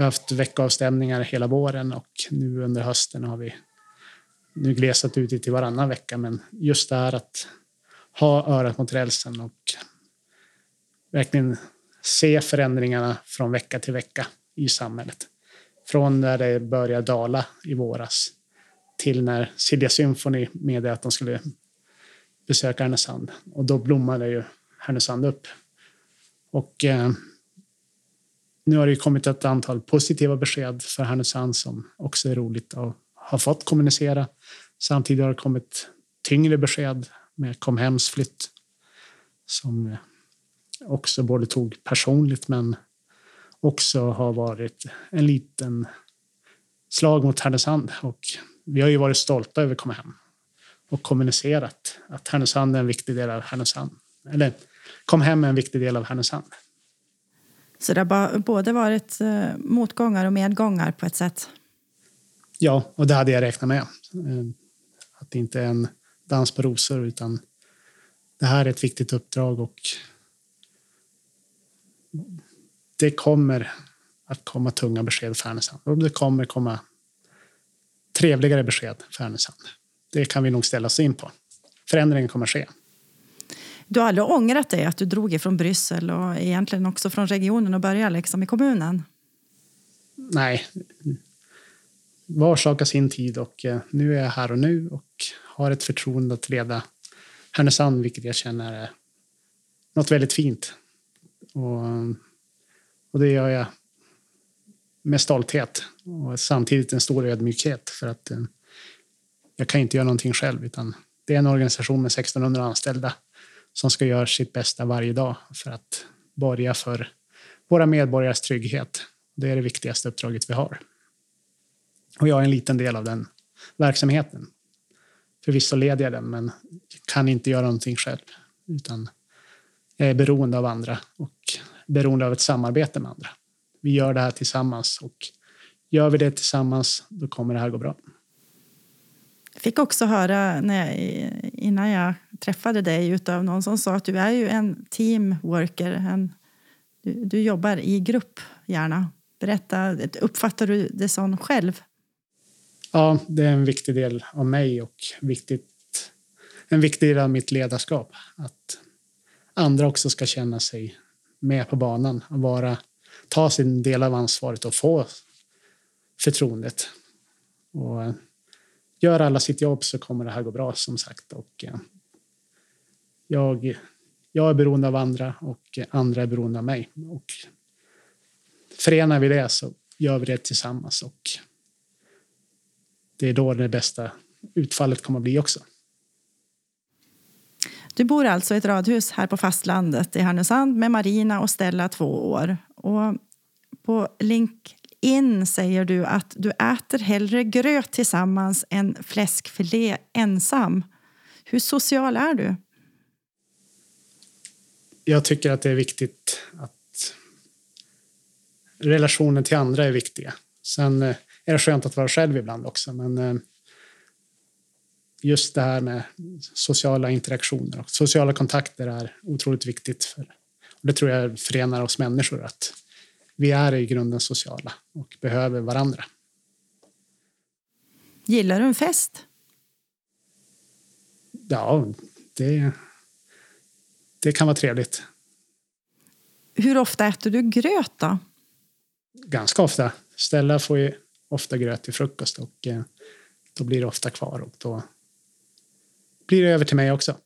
Vi har haft veckoavstämningar hela våren och nu under hösten har vi nu glesat ut det till varannan vecka. Men just det här att ha örat mot rälsen och verkligen se förändringarna från vecka till vecka i samhället. Från när det började dala i våras till när Silja Symphony meddelade att de skulle besöka Härnösand. Och då blommade ju Härnösand upp. Och eh, nu har det kommit ett antal positiva besked för Härnösand som också är roligt att ha fått kommunicera. Samtidigt har det kommit tyngre besked med Comhems flytt som också både tog personligt men också har varit en liten slag mot Härnösand. Och vi har ju varit stolta över Comhem och kommunicerat att Härnösand är en viktig del av Härnösand. Eller Comhem är en viktig del av Härnösand. Så det har både varit eh, motgångar och medgångar på ett sätt? Ja, och det hade jag räknat med. Eh, att det inte är en dans på rosor utan det här är ett viktigt uppdrag och det kommer att komma tunga besked för Härnösand. Och det kommer komma trevligare besked för Härnösand. Det kan vi nog ställa oss in på. Förändringen kommer att ske. Du har aldrig ångrat dig att du drog ifrån Bryssel och egentligen också från regionen och började liksom i kommunen? Nej. Var sak har sin tid och eh, nu är jag här och nu och har ett förtroende att leda Härnösand, vilket jag känner är något väldigt fint. Och, och det gör jag med stolthet och samtidigt en stor ödmjukhet för att eh, jag kan inte göra någonting själv utan det är en organisation med 1600 anställda som ska göra sitt bästa varje dag för att borga för våra medborgares trygghet. Det är det viktigaste uppdraget vi har. Och jag är en liten del av den verksamheten. Förvisso leder jag den, men kan inte göra någonting själv. Utan jag är beroende av andra och beroende av ett samarbete med andra. Vi gör det här tillsammans och gör vi det tillsammans, då kommer det här gå bra. Fick också höra när jag, innan jag träffade dig av någon som sa att du är ju en teamworker. En, du, du jobbar i grupp gärna. Berätta, uppfattar du det som själv? Ja, det är en viktig del av mig och viktigt, en viktig del av mitt ledarskap. Att andra också ska känna sig med på banan och vara, ta sin del av ansvaret och få förtroendet. Och gör alla sitt jobb så kommer det här gå bra som sagt. Och, eh, jag, jag är beroende av andra och andra är beroende av mig. Och förenar vi det så gör vi det tillsammans och det är då det bästa utfallet kommer att bli också. Du bor alltså i ett radhus här på fastlandet i Härnösand med Marina och Stella två år. Och på in säger du att du äter hellre gröt tillsammans än fläskfilé ensam. Hur social är du? Jag tycker att det är viktigt att relationen till andra är viktiga. Sen eh, är det skönt att vara själv ibland också, men eh, just det här med sociala interaktioner och sociala kontakter är otroligt viktigt. För, och det tror jag förenar oss människor, att vi är i grunden sociala och behöver varandra. Gillar du en fest? Ja, det, det kan vara trevligt. Hur ofta äter du gröt då? Ganska ofta. Stella får ju ofta gröt till frukost och eh, då blir det ofta kvar och då blir det över till mig också.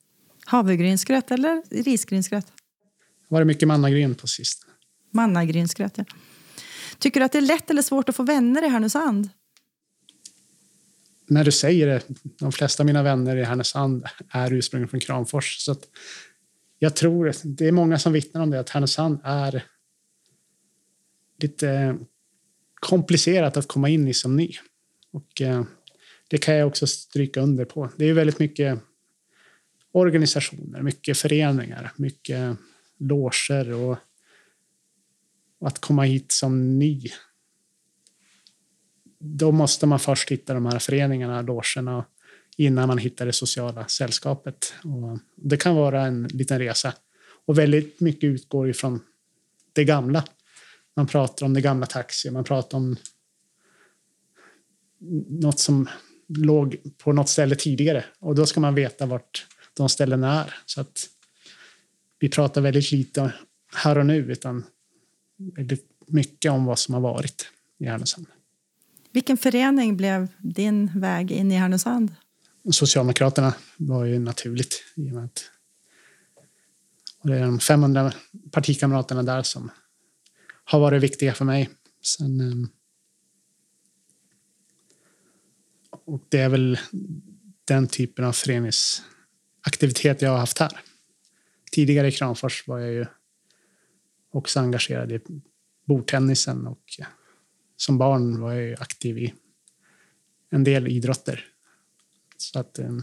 Havregrynsgröt eller risgrynsgröt? Var det mycket mannagryn på sist? Mannagrynsgröt, ja. Tycker du att det är lätt eller svårt att få vänner i Härnösand? När du säger det, de flesta av mina vänner i Härnösand är ursprungligen från Kramfors. Så att jag tror, det är många som vittnar om det, att Härnösand är lite komplicerat att komma in i som ny. Och eh, det kan jag också stryka under på. Det är väldigt mycket organisationer, mycket föreningar, mycket loger och att komma hit som ny. Då måste man först hitta de här föreningarna, logerna, innan man hittar det sociala sällskapet. Och det kan vara en liten resa. Och väldigt mycket utgår ifrån det gamla. Man pratar om det gamla taxi, man pratar om något som låg på något ställe tidigare. Och då ska man veta vart de ställena är. Så att vi pratar väldigt lite här och nu, utan väldigt mycket om vad som har varit i Härnösand. Vilken förening blev din väg in i Härnösand? Socialdemokraterna var ju naturligt i och med att och det är de 500 partikamraterna där som har varit viktiga för mig. Sen, ehm, och det är väl den typen av föreningsaktivitet jag har haft här. Tidigare i Kramfors var jag ju också engagerad i bordtennisen och eh, som barn var jag ju aktiv i en del idrotter. Så att, eh,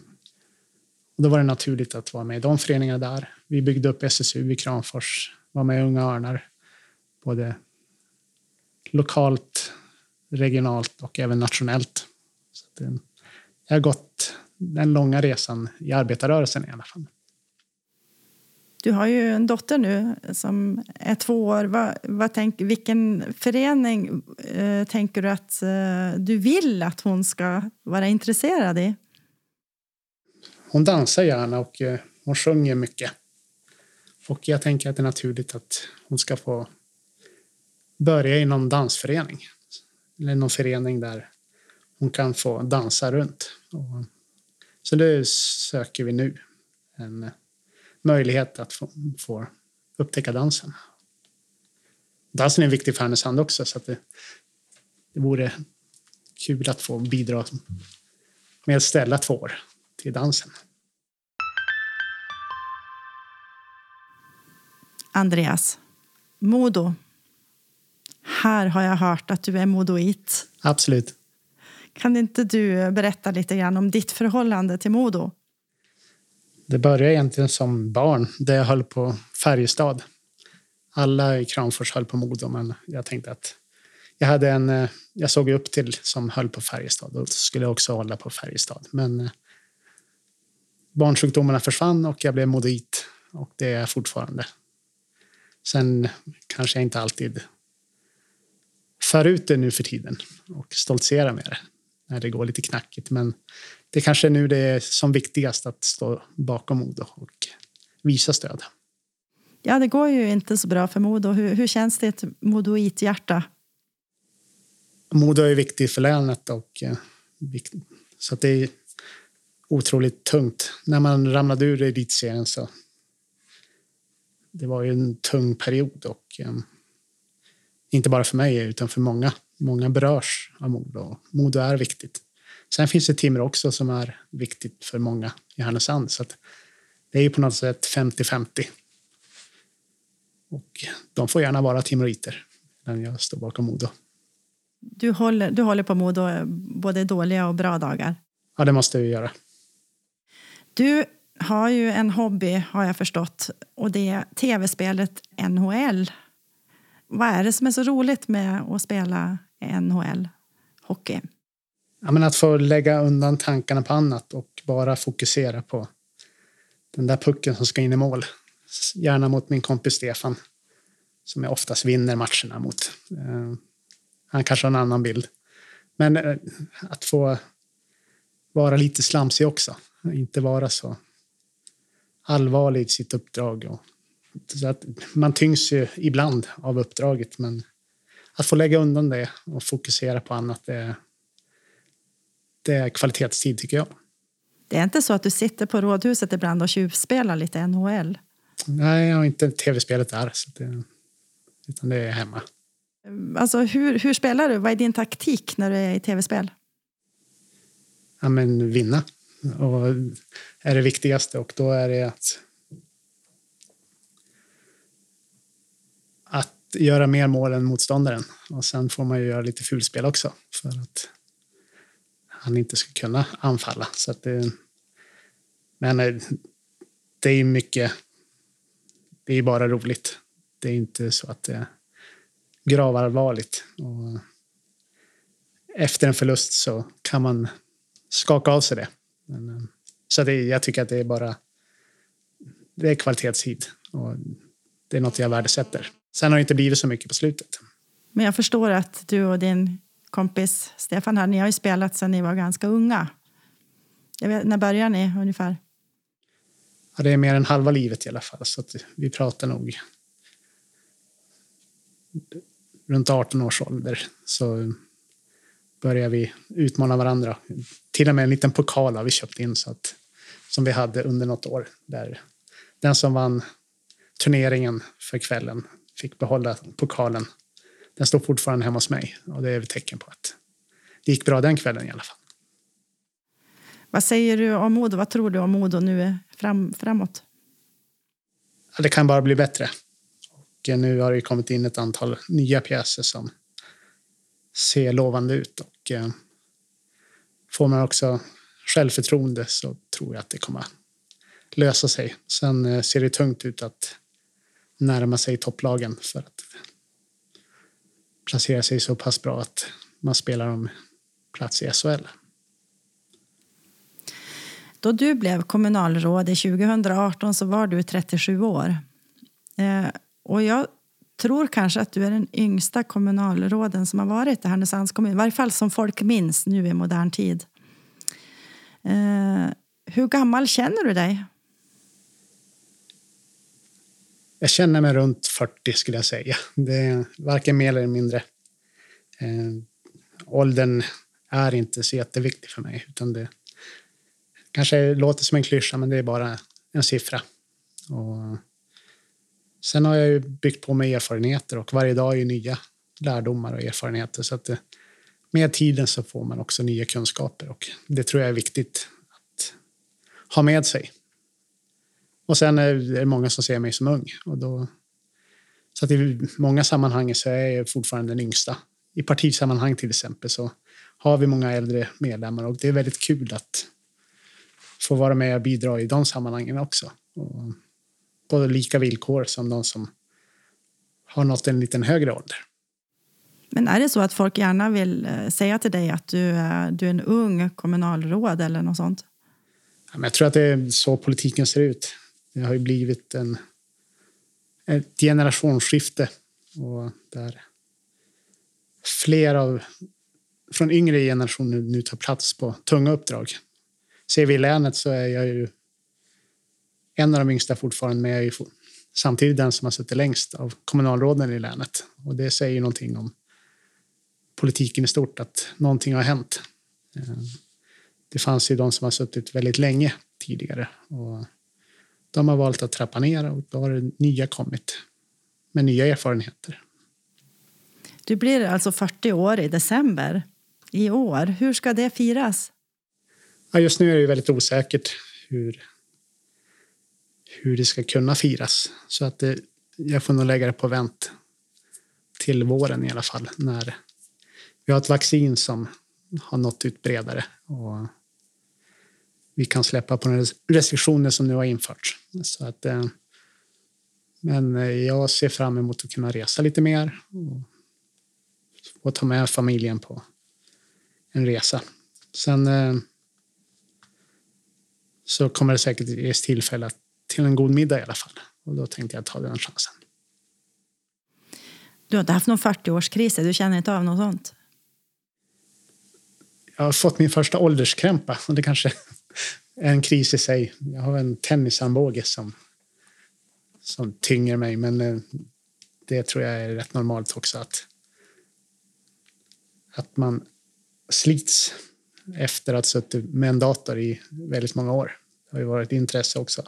och då var det naturligt att vara med i de föreningarna där. Vi byggde upp SSU i Kramfors, var med i Unga Örnar, både lokalt, regionalt och även nationellt. Så att, eh, jag har gått den långa resan i arbetarrörelsen i alla fall. Du har ju en dotter nu som är två år. Vad, vad tänk, vilken förening eh, tänker du att eh, du vill att hon ska vara intresserad i? Hon dansar gärna och eh, hon sjunger mycket. Och jag tänker att det är naturligt att hon ska få börja i någon dansförening. Eller någon förening där hon kan få dansa runt. Och, så det söker vi nu. En, eh, möjlighet att få, få upptäcka dansen. Dansen är viktig för Härnösand också, så det, det vore kul att få bidra med att ställa två år till dansen. Andreas, Modo. Här har jag hört att du är modoit. Absolut. Kan inte du berätta lite grann om ditt förhållande till Modo? Det började egentligen som barn, där jag höll på Färjestad. Alla i Kramfors höll på Modo, men jag tänkte att jag hade en eh, jag såg upp till som höll på Färjestad och skulle också hålla på Färjestad. Men eh, barnsjukdomarna försvann och jag blev modoit och det är jag fortfarande. Sen kanske jag inte alltid för ut det nu för tiden och stoltserar med det när det går lite knackigt. Men det kanske är nu det är som viktigast att stå bakom Modo och visa stöd. Ja, det går ju inte så bra för Modo. Hur, hur känns det i ett modoit-hjärta? Modo är viktigt för länet och eh, så att det är otroligt tungt. När man ramlade ur elitserien så det var ju en tung period och eh, inte bara för mig utan för många. Många berörs av Modo. Modo är viktigt. Sen finns det Timrå också som är viktigt för många i Härnösand. Så det är ju på något sätt 50-50. Och de får gärna vara timoriter, men jag står bakom Modo. Du håller, du håller på Modo både dåliga och bra dagar? Ja, det måste vi göra. Du har ju en hobby, har jag förstått, och det är tv-spelet NHL. Vad är det som är så roligt med att spela NHL-hockey? Ja, men att få lägga undan tankarna på annat och bara fokusera på den där pucken som ska in i mål. Gärna mot min kompis Stefan som jag oftast vinner matcherna mot. Eh, han kanske har en annan bild. Men eh, att få vara lite slamsig också. Inte vara så allvarlig i sitt uppdrag. Och, så att man tyngs ju ibland av uppdraget, men att få lägga undan det och fokusera på annat, det, det är kvalitetstid tycker jag. Det är inte så att du sitter på rådhuset ibland och tjuvspelar lite NHL? Nej, jag har inte tv-spelet där. Så det, utan det är hemma. Alltså, hur, hur spelar du? Vad är din taktik när du är i tv-spel? Ja, men vinna. Och är det viktigaste. Och då är det att att göra mer mål än motståndaren. Och sen får man ju göra lite fulspel också för att han inte ska kunna anfalla. Så att det, men eh, det är mycket. Det är bara roligt. Det är inte så att det är gravallvarligt. Och efter en förlust så kan man skaka av sig det. Men, eh, så det, jag tycker att det är bara det är kvalitetstid och det är något jag värdesätter. Sen har det inte blivit så mycket på slutet. Men jag förstår att du och din kompis Stefan här, ni har ju spelat sedan ni var ganska unga. Vet, när började ni ungefär? Ja, det är mer än halva livet i alla fall, så vi pratar nog runt 18 års ålder så börjar vi utmana varandra. Till och med en liten pokal har vi köpt in så att, som vi hade under något år. Där den som vann turneringen för kvällen fick behålla pokalen. Den står fortfarande hemma hos mig och det är ett tecken på att det gick bra den kvällen i alla fall. Vad säger du om Modo? Vad tror du om Modo nu fram, framåt? Ja, det kan bara bli bättre. Och nu har det kommit in ett antal nya pjäser som ser lovande ut. Och, eh, får man också självförtroende så tror jag att det kommer lösa sig. Sen eh, ser det tungt ut att närma sig topplagen för att placera sig så pass bra att man spelar om plats i SHL. Då du blev kommunalråd i 2018 så var du 37 år. Eh, och jag tror kanske att du är den yngsta kommunalråden som har varit i Härnösands kommun. I varje fall som folk minns nu i modern tid. Eh, hur gammal känner du dig? Jag känner mig runt 40 skulle jag säga. Det är varken mer eller mindre. Eh, åldern är inte så jätteviktig för mig. Utan det kanske låter som en klyscha, men det är bara en siffra. Och sen har jag ju byggt på mig erfarenheter och varje dag är ju nya lärdomar och erfarenheter. Så att det, med tiden så får man också nya kunskaper och det tror jag är viktigt att ha med sig. Och sen är det många som ser mig som ung. Och då, så att i många sammanhang så är jag fortfarande den yngsta. I partisammanhang till exempel så har vi många äldre medlemmar och det är väldigt kul att få vara med och bidra i de sammanhangen också. Och både lika villkor som de som har nått en liten högre ålder. Men är det så att folk gärna vill eh, säga till dig att du är, du är en ung kommunalråd eller något sånt? Jag tror att det är så politiken ser ut. Det har ju blivit en, ett generationsskifte och där fler av från yngre generationer nu tar plats på tunga uppdrag. Ser vi i länet så är jag ju en av de yngsta fortfarande, men jag är ju samtidigt den som har suttit längst av kommunalråden i länet. Och det säger ju någonting om politiken i stort, att någonting har hänt. Eh, det fanns ju de som har suttit väldigt länge tidigare och de har valt att trappa ner och då har det nya kommit med nya erfarenheter. Du blir alltså 40 år i december i år. Hur ska det firas? Ja, just nu är det väldigt osäkert hur, hur det ska kunna firas. Så att det, jag får nog lägga det på vänt till våren i alla fall när vi har ett vaccin som har nått ut bredare. Och vi kan släppa på de restriktioner som nu har införts. Så att, eh, men eh, jag ser fram emot att kunna resa lite mer och, och ta med familjen på en resa. Sen eh, så kommer det säkert ges tillfälle till en god middag i alla fall. Och då tänkte jag ta den chansen. Du har inte haft någon 40-årskris? Du känner inte av något sånt? Jag har fått min första ålderskrämpa. Och det kanske en kris i sig. Jag har en tennisarmbåge som, som tynger mig, men eh, det tror jag är rätt normalt också att, att man slits efter att ha suttit med en dator i väldigt många år. Det har ju varit intresse också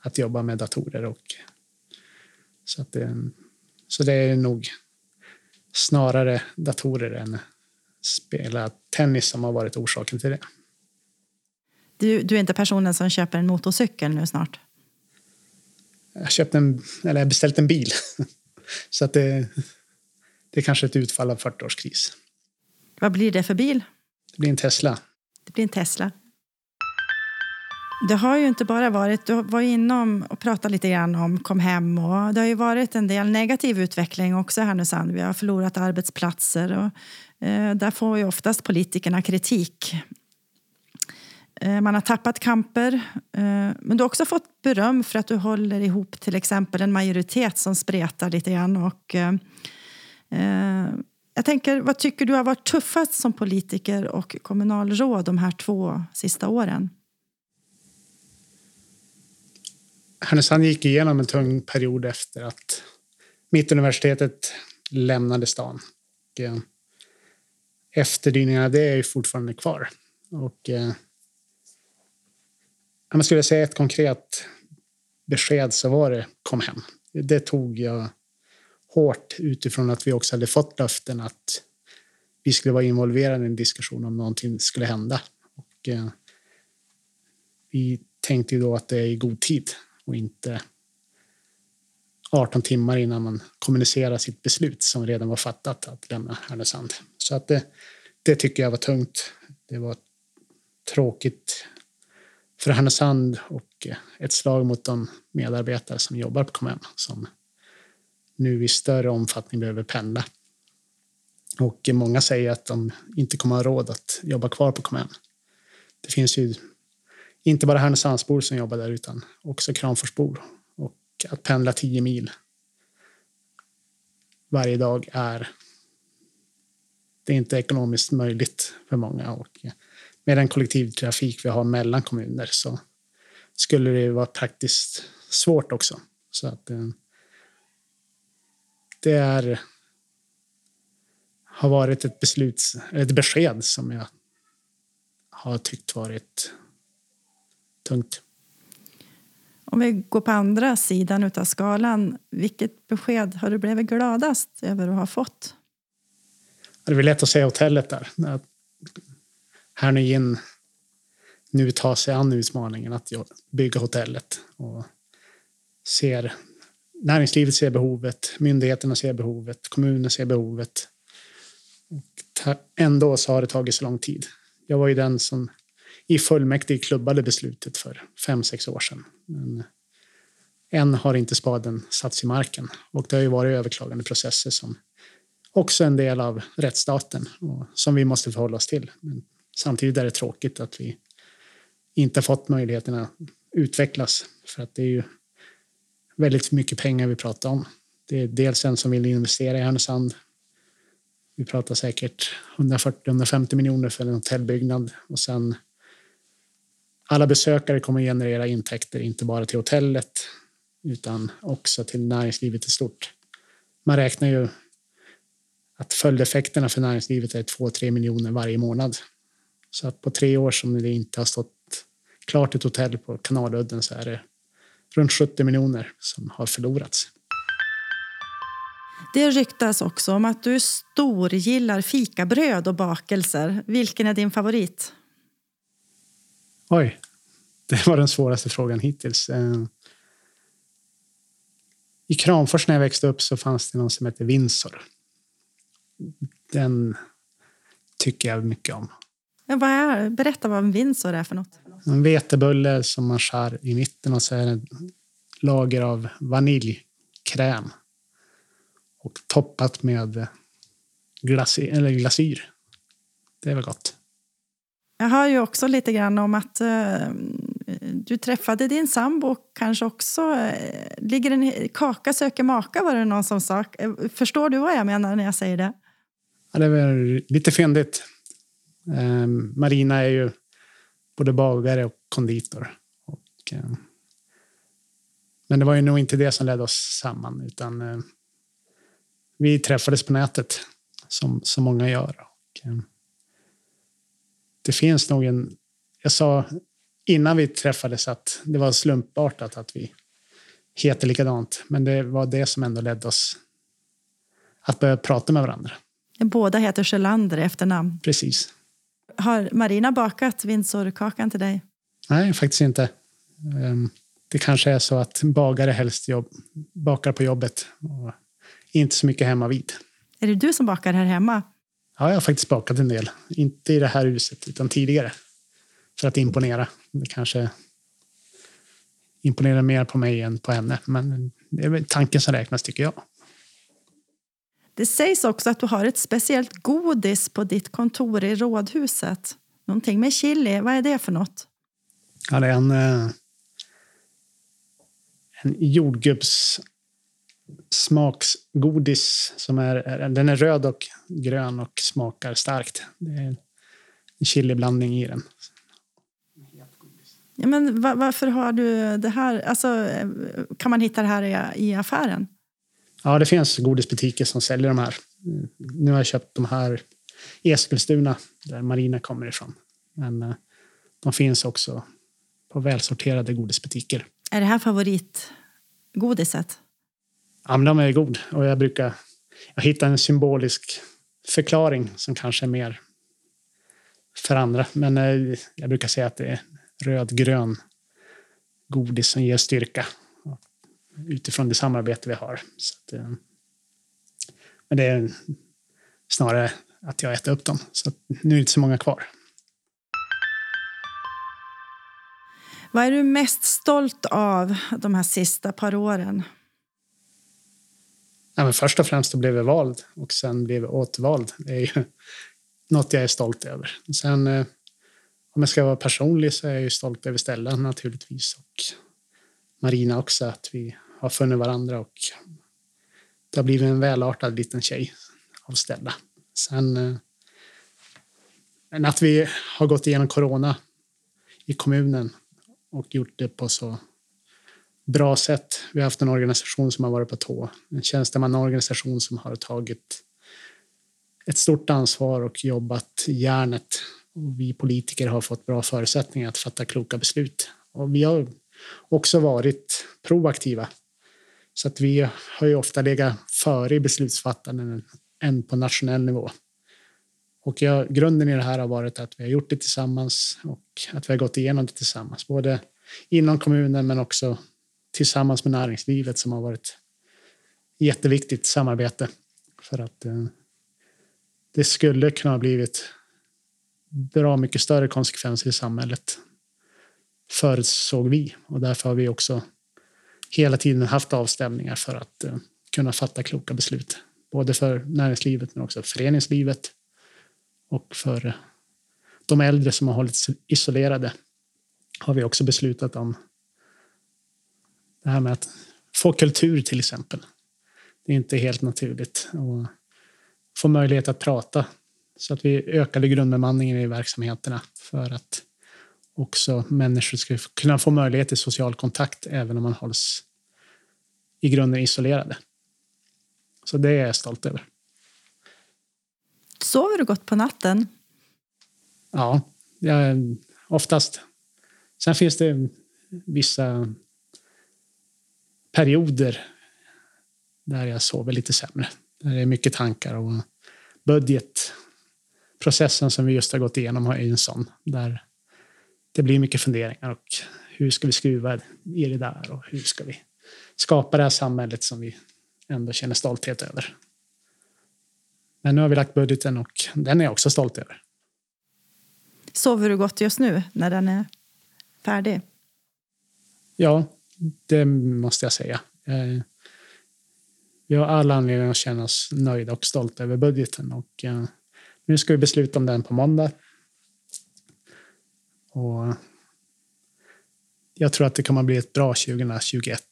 att jobba med datorer. Och, så, att det, så det är nog snarare datorer än spela tennis som har varit orsaken till det. Du, du är inte personen som köper en motorcykel nu snart? Jag köpt en, eller jag beställt en bil. så att det, det är kanske ett utfall av 40-årskris. Vad blir det för bil? Det blir en Tesla. Det blir en Tesla. Det har ju inte bara varit, du var inom och pratade lite grann om kom hem och det har ju varit en del negativ utveckling också i Härnösand. Vi har förlorat arbetsplatser och eh, där får ju oftast politikerna kritik. Eh, man har tappat kamper, eh, men du har också fått beröm för att du håller ihop till exempel en majoritet som spretar lite grann och eh, eh, jag tänker, vad tycker du har varit tuffast som politiker och kommunalråd de här två sista åren? Härnösand gick igenom en tung period efter att Mittuniversitetet lämnade stan. Efterdyningarna det är fortfarande kvar. Och, eh, jag skulle säga ett konkret besked så var det kom hem. Det tog jag hårt utifrån att vi också hade fått löften att vi skulle vara involverade i en diskussion om någonting skulle hända. Och, eh, vi tänkte ju då att det är i god tid och inte 18 timmar innan man kommunicerar sitt beslut som redan var fattat att lämna Härnösand. Så att det, det tycker jag var tungt. Det var tråkigt för Härnösand och eh, ett slag mot de medarbetare som jobbar på Comhem som nu i större omfattning behöver pendla. Och många säger att de inte kommer ha råd att jobba kvar på Comhem. Det finns ju inte bara Härnösandsbor som jobbar där utan också Kramforsbor. Och att pendla 10 mil varje dag är det är inte ekonomiskt möjligt för många. Och eh, med den kollektivtrafik vi har mellan kommuner så skulle det vara praktiskt svårt också. Så att eh, det är, har varit ett beslut, ett besked som jag har tyckt varit tungt. Om vi går på andra sidan av skalan, vilket besked har du blivit gladast över att ha fått? Det är lätt att säga hotellet där. Här nu nu tar sig an utmaningen att bygga hotellet och ser näringslivet ser behovet, myndigheterna ser behovet, kommunen ser behovet. Och ändå så har det tagit så lång tid. Jag var ju den som i fullmäktige klubbade beslutet för fem, sex år sedan. Men än har inte spaden satts i marken och det har ju varit överklagande processer som också är en del av rättsstaten och som vi måste förhålla oss till. Men samtidigt är det tråkigt att vi inte fått möjligheten att utvecklas för att det är ju väldigt mycket pengar vi pratar om. Det är dels en som vill investera i Härnösand. Vi pratar säkert 140-150 miljoner för en hotellbyggnad och sen alla besökare kommer generera intäkter, inte bara till hotellet utan också till näringslivet i stort. Man räknar ju att följdeffekterna för näringslivet är 2-3 miljoner varje månad. Så att på tre år som det inte har stått klart ett hotell på Kanaludden så är det runt 70 miljoner som har förlorats. Det ryktas också om att du stor gillar fikabröd och bakelser. Vilken är din favorit? Oj, det var den svåraste frågan hittills. Eh, I Kramfors när jag växte upp så fanns det någon som hette Windsor. Den tycker jag mycket om. Vad är, berätta vad en Windsor är för något. En vetebulle som man skär i mitten och så är det lager av vaniljkräm. Och toppat med glasyr, eller glasyr. Det är väl gott. Jag hör ju också lite grann om att uh, du träffade din sambo kanske också. Uh, ligger en kaka söker maka var det någon som sa. Uh, förstår du vad jag menar när jag säger det? Ja, det är väl lite fyndigt. Marina är ju både bagare och konditor. Och, eh, men det var ju nog inte det som ledde oss samman, utan eh, vi träffades på nätet som så många gör. Och, det finns nog en... Jag sa innan vi träffades att det var slumpartat att vi heter likadant. Men det var det som ändå ledde oss att börja prata med varandra. Båda heter Sjölander i efternamn. Precis. Har Marina bakat Windsorkakan till dig? Nej, faktiskt inte. Ehm, det kanske är så att bagare helst jobb, bakar på jobbet och inte så mycket hemma vid. Är det du som bakar här hemma? Ja, jag har faktiskt bakat en del. Inte i det här huset, utan tidigare. För att imponera. Det kanske imponerar mer på mig än på henne. Men det är väl tanken som räknas, tycker jag. Det sägs också att du har ett speciellt godis på ditt kontor i Rådhuset. Någonting med chili. Vad är det för något? Ja, det är en, eh, en jordgubbs smaksgodis som är, den är röd och grön och smakar starkt. Det är en chiliblandning i den. Ja, men va- varför har du det här? Alltså, eh, kan man hitta det här i affären? Ja, det finns godisbutiker som säljer de här. Mm, Nu har jag köpt de här i Eskilstuna, där Marina kommer ifrån. Men eh, de finns också på välsorterade godisbutiker. Är det här favoritgodiset? Ja, men de är god och jag brukar jag hittar en symbolisk förklaring som kanske är mer för andra. Men eh, jag brukar säga att det är rödgrön godis som ger styrka utifrån det samarbete vi har. Att, eh, men det är snarare att jag äter upp dem. Så nu är det inte så många kvar. Vad är du mest stolt av de här sista par åren? Ja, men först och främst blev jag vald och sen blev jag återvald. Det är ju något jag är stolt över. Sen eh, om jag ska vara personlig så är jag ju stolt över Stella naturligtvis och Marina också, att vi har funnit varandra och det har blivit en välartad liten tjej av Stella. Sen eh, men att vi har gått igenom corona i kommunen och gjort det på så bra sätt. Vi har haft en organisation som har varit på tå. En tjänstemannaorganisation som har tagit ett stort ansvar och jobbat järnet. Och vi politiker har fått bra förutsättningar att fatta kloka beslut. Och vi har också varit proaktiva. Så att vi har ju ofta legat före i beslutsfattanden än på nationell nivå. Och jag, grunden i det här har varit att vi har gjort det tillsammans och att vi har gått igenom det tillsammans. Både inom kommunen men också tillsammans med näringslivet som har varit jätteviktigt samarbete. För att eh, det skulle kunna ha blivit bra mycket större konsekvenser i samhället förutsåg vi. Och därför har vi också hela tiden haft avstämningar för att eh, kunna fatta kloka beslut. Både för näringslivet men också för föreningslivet och för eh, de äldre som har hållits isolerade har vi också beslutat om det här med att få kultur till exempel. Det är inte helt naturligt. Och få möjlighet att prata så att vi ökade grundbemanningen i verksamheterna för att också människor ska kunna få möjlighet till social kontakt även om man hålls i grunden isolerade. Så det är jag stolt över. Sover du gott på natten? Ja, jag, oftast. Sen finns det vissa perioder där jag sover lite sämre. Där det är mycket tankar och budgetprocessen som vi just har gått igenom är en sån. Där det blir mycket funderingar och hur ska vi skruva i det där och hur ska vi skapa det här samhället som vi ändå känner stolthet över. Men nu har vi lagt budgeten och den är jag också stolt över. Sover du gott just nu när den är färdig? Ja, det måste jag säga. Eh, Vi har alla anledning att känna oss nöjda och stolta över budgeten. Och eh, nu ska vi besluta om den på måndag. Och jag tror att det kommer att bli ett bra 2021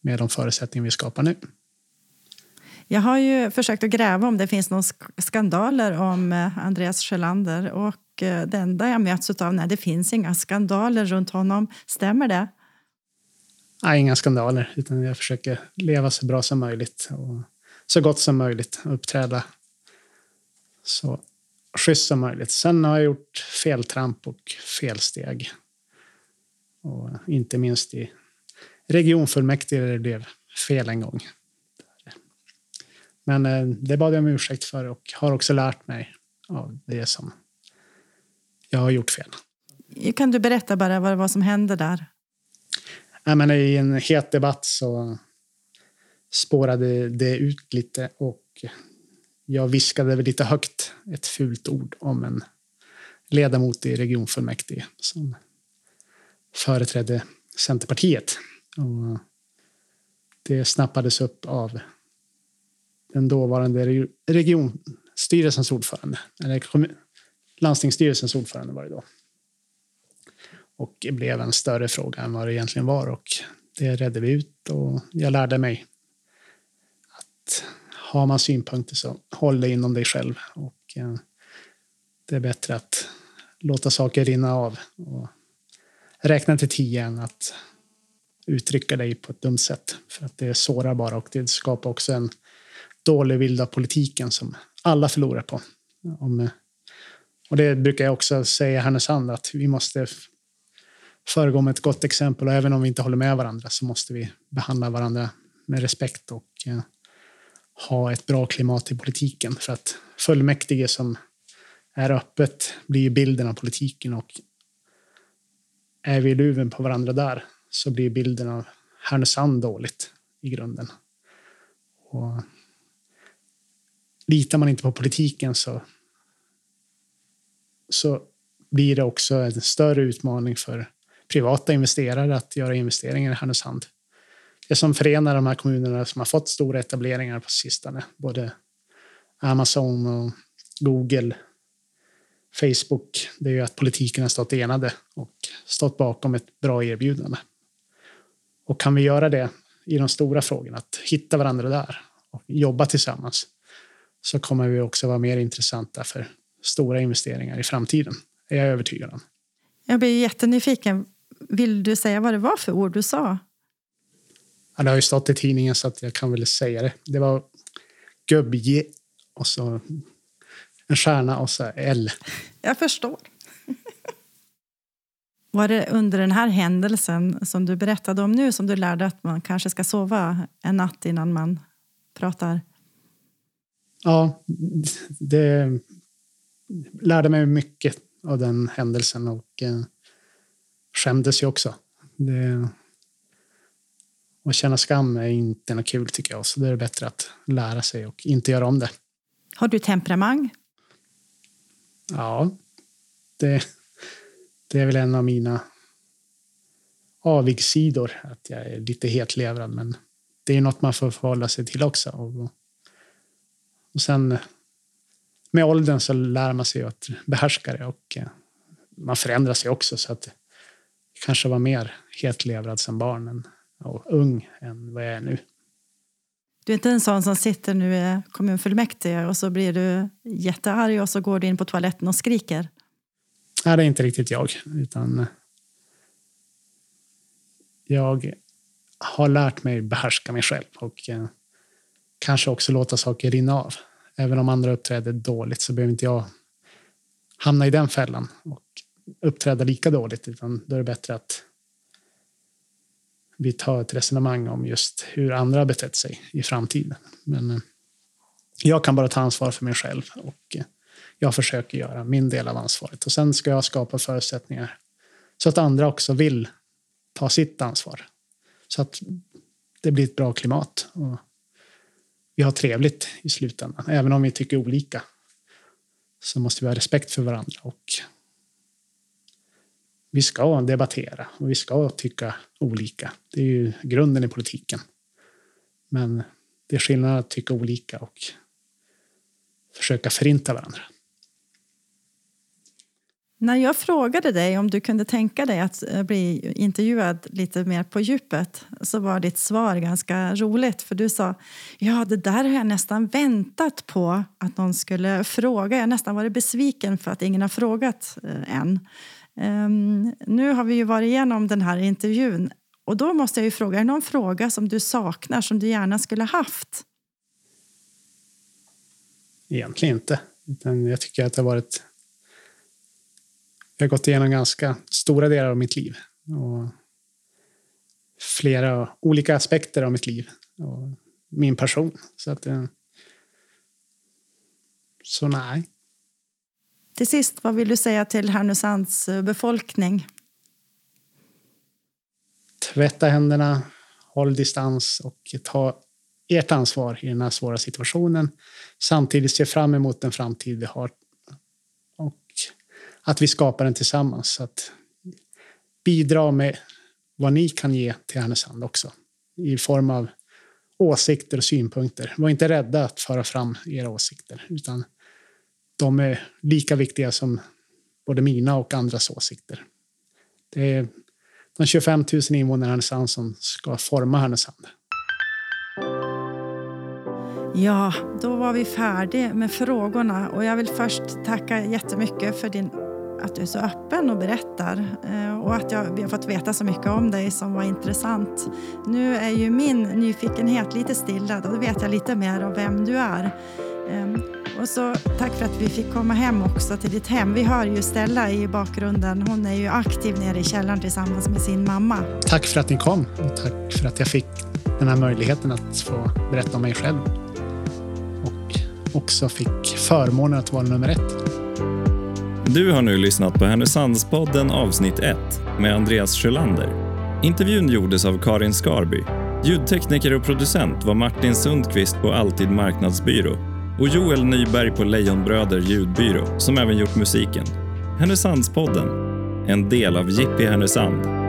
med de förutsättningar vi skapar nu. Jag har ju försökt att gräva om det finns några sk- skandaler om eh, Andreas Sjölander och eh, det enda jag möts av är det finns inga skandaler runt honom. Stämmer det? Nej, inga skandaler, utan jag försöker leva så bra som möjligt och så gott som möjligt uppträda så schysst som möjligt. Sen har jag gjort feltramp och felsteg. Och inte minst i regionfullmäktige där det blev fel en gång. Men eh, det bad jag om ursäkt för och har också lärt mig av det som jag har gjort fel. Kan du berätta bara vad det var som hände där? Ja, men I en het debatt så spårade det ut lite och jag viskade väl lite högt ett fult ord om en ledamot i regionfullmäktige som företrädde Centerpartiet. Och det snappades upp av den dåvarande regionstyrelsens ordförande, eller landstingsstyrelsens ordförande var det då. Och det blev en större fråga än vad det egentligen var och det redde vi ut och jag lärde mig att har man synpunkter så håll det inom dig själv och eh, det är bättre att låta saker rinna av och räkna till tio än att uttrycka dig på ett dumt sätt. För att det sårar bara och det skapar också en dålig bild av politiken som alla förlorar på. Om, eh, och det brukar jag också säga i Härnösand att vi måste föregå med ett gott exempel och även om vi inte håller med varandra så måste vi behandla varandra med respekt och eh, ha ett bra klimat i politiken. För att fullmäktige som är öppet blir bilden av politiken och är vi luven på varandra där så blir bilden av Härnösand dåligt i grunden. Och litar man inte på politiken så, så blir det också en större utmaning för privata investerare att göra investeringar i Härnösand. Det som förenar de här kommunerna som har fått stora etableringar på sistone, både Amazon och Google, Facebook, det är ju att politiken har stått enade och stått bakom ett bra erbjudande. Och kan vi göra det i de stora frågorna, att hitta varandra där och jobba tillsammans, så kommer vi också vara mer intressanta för stora investeringar i framtiden. är jag övertygad om. Jag blir jättenyfiken. Vill du säga vad det var för ord du sa? Ja, det har ju stått i tidningen så att jag kan väl säga det. Det var gubbje och så en stjärna och så L. Jag förstår. Var det under den här händelsen som du berättade om nu som du lärde att man kanske ska sova en natt innan man pratar? Ja, det lärde mig mycket av den händelsen och eh, skämdes ju också. Det, att känna skam är inte något kul tycker jag, så det är bättre att lära sig och inte göra om det. Har du temperament? Ja, det, det är väl en av mina avigsidor, att jag är lite hetlevrad, men det är något man får förhålla sig till också. Och, och sen med åldern så lär man sig att behärska det och eh, man förändrar sig också så att kanske var mer hetlevrad som barn och ung än vad jag är nu. Du är inte en sån som sitter nu i kommunfullmäktige och så blir du jättearg och så går du in på toaletten och skriker? Nej, det är inte riktigt jag. Utan jag har lärt mig behärska mig själv och eh, kanske också låta saker rinna av. Även om andra uppträder dåligt så behöver inte jag hamna i den fällan och uppträda lika dåligt. Utan då är det bättre att vi tar ett resonemang om just hur andra har betett sig i framtiden. Men eh, jag kan bara ta ansvar för mig själv och eh, jag försöker göra min del av ansvaret. Och sen ska jag skapa förutsättningar så att andra också vill ta sitt ansvar. Så att det blir ett bra klimat. Och vi har trevligt i slutändan. Även om vi tycker olika så måste vi ha respekt för varandra och vi ska debattera och vi ska tycka olika. Det är ju grunden i politiken. Men det är skillnad att tycka olika och försöka förinta varandra. När jag frågade dig om du kunde tänka dig att eh, bli intervjuad lite mer på djupet så var ditt svar ganska roligt. För Du sa ja det där har jag nästan väntat på att någon skulle fråga. Jag har nästan varit besviken för att ingen har frågat eh, än. Um, nu har vi ju varit igenom den här intervjun och då måste jag ju fråga, är det någon fråga som du saknar som du gärna skulle haft? Egentligen inte. Utan jag tycker att det har varit... Jag har gått igenom ganska stora delar av mitt liv. Och flera olika aspekter av mitt liv och min person. Så att... Eh, så nej. Till sist, vad vill du säga till Härnösands eh, befolkning? Tvätta händerna, håll distans och ta ert ansvar i den här svåra situationen. Samtidigt se fram emot den framtid vi har och att vi skapar den tillsammans. Så att bidra med vad ni kan ge till Härnösand också i form av åsikter och synpunkter. Var inte rädda att föra fram era åsikter utan de är lika viktiga som både mina och andras åsikter. Det är de 25 000 invånarna i Härnösand som ska forma Härnösand. Ja, då var vi färdiga med frågorna och jag vill först tacka jättemycket för din, att du är så öppen och berättar eh, och att jag, vi har fått veta så mycket om dig som var intressant. Nu är ju min nyfikenhet lite stillad och då vet jag lite mer om vem du är. Ehm, Och så tack för att vi fick komma hem också till ditt hem. Vi hör ju Stella i bakgrunden. Hon är ju aktiv nere i källaren tillsammans med sin mamma. Tack för att ni kom och tack för att jag fick den här möjligheten att få berätta om mig själv. Och också fick förmånen att vara nummer ett. Du har nu lyssnat på Härnösandspodden avsnitt 1 med Andreas Sjölander. Intervjun gjordes av Karin Skarby. Ljudtekniker och producent var Martin Sundqvist på Alltid Marknadsbyrå och Joel Nyberg på Lejonbröder ljudbyrå som även gjort musiken. Härnösandspodden, en del av Jippi Härnösand.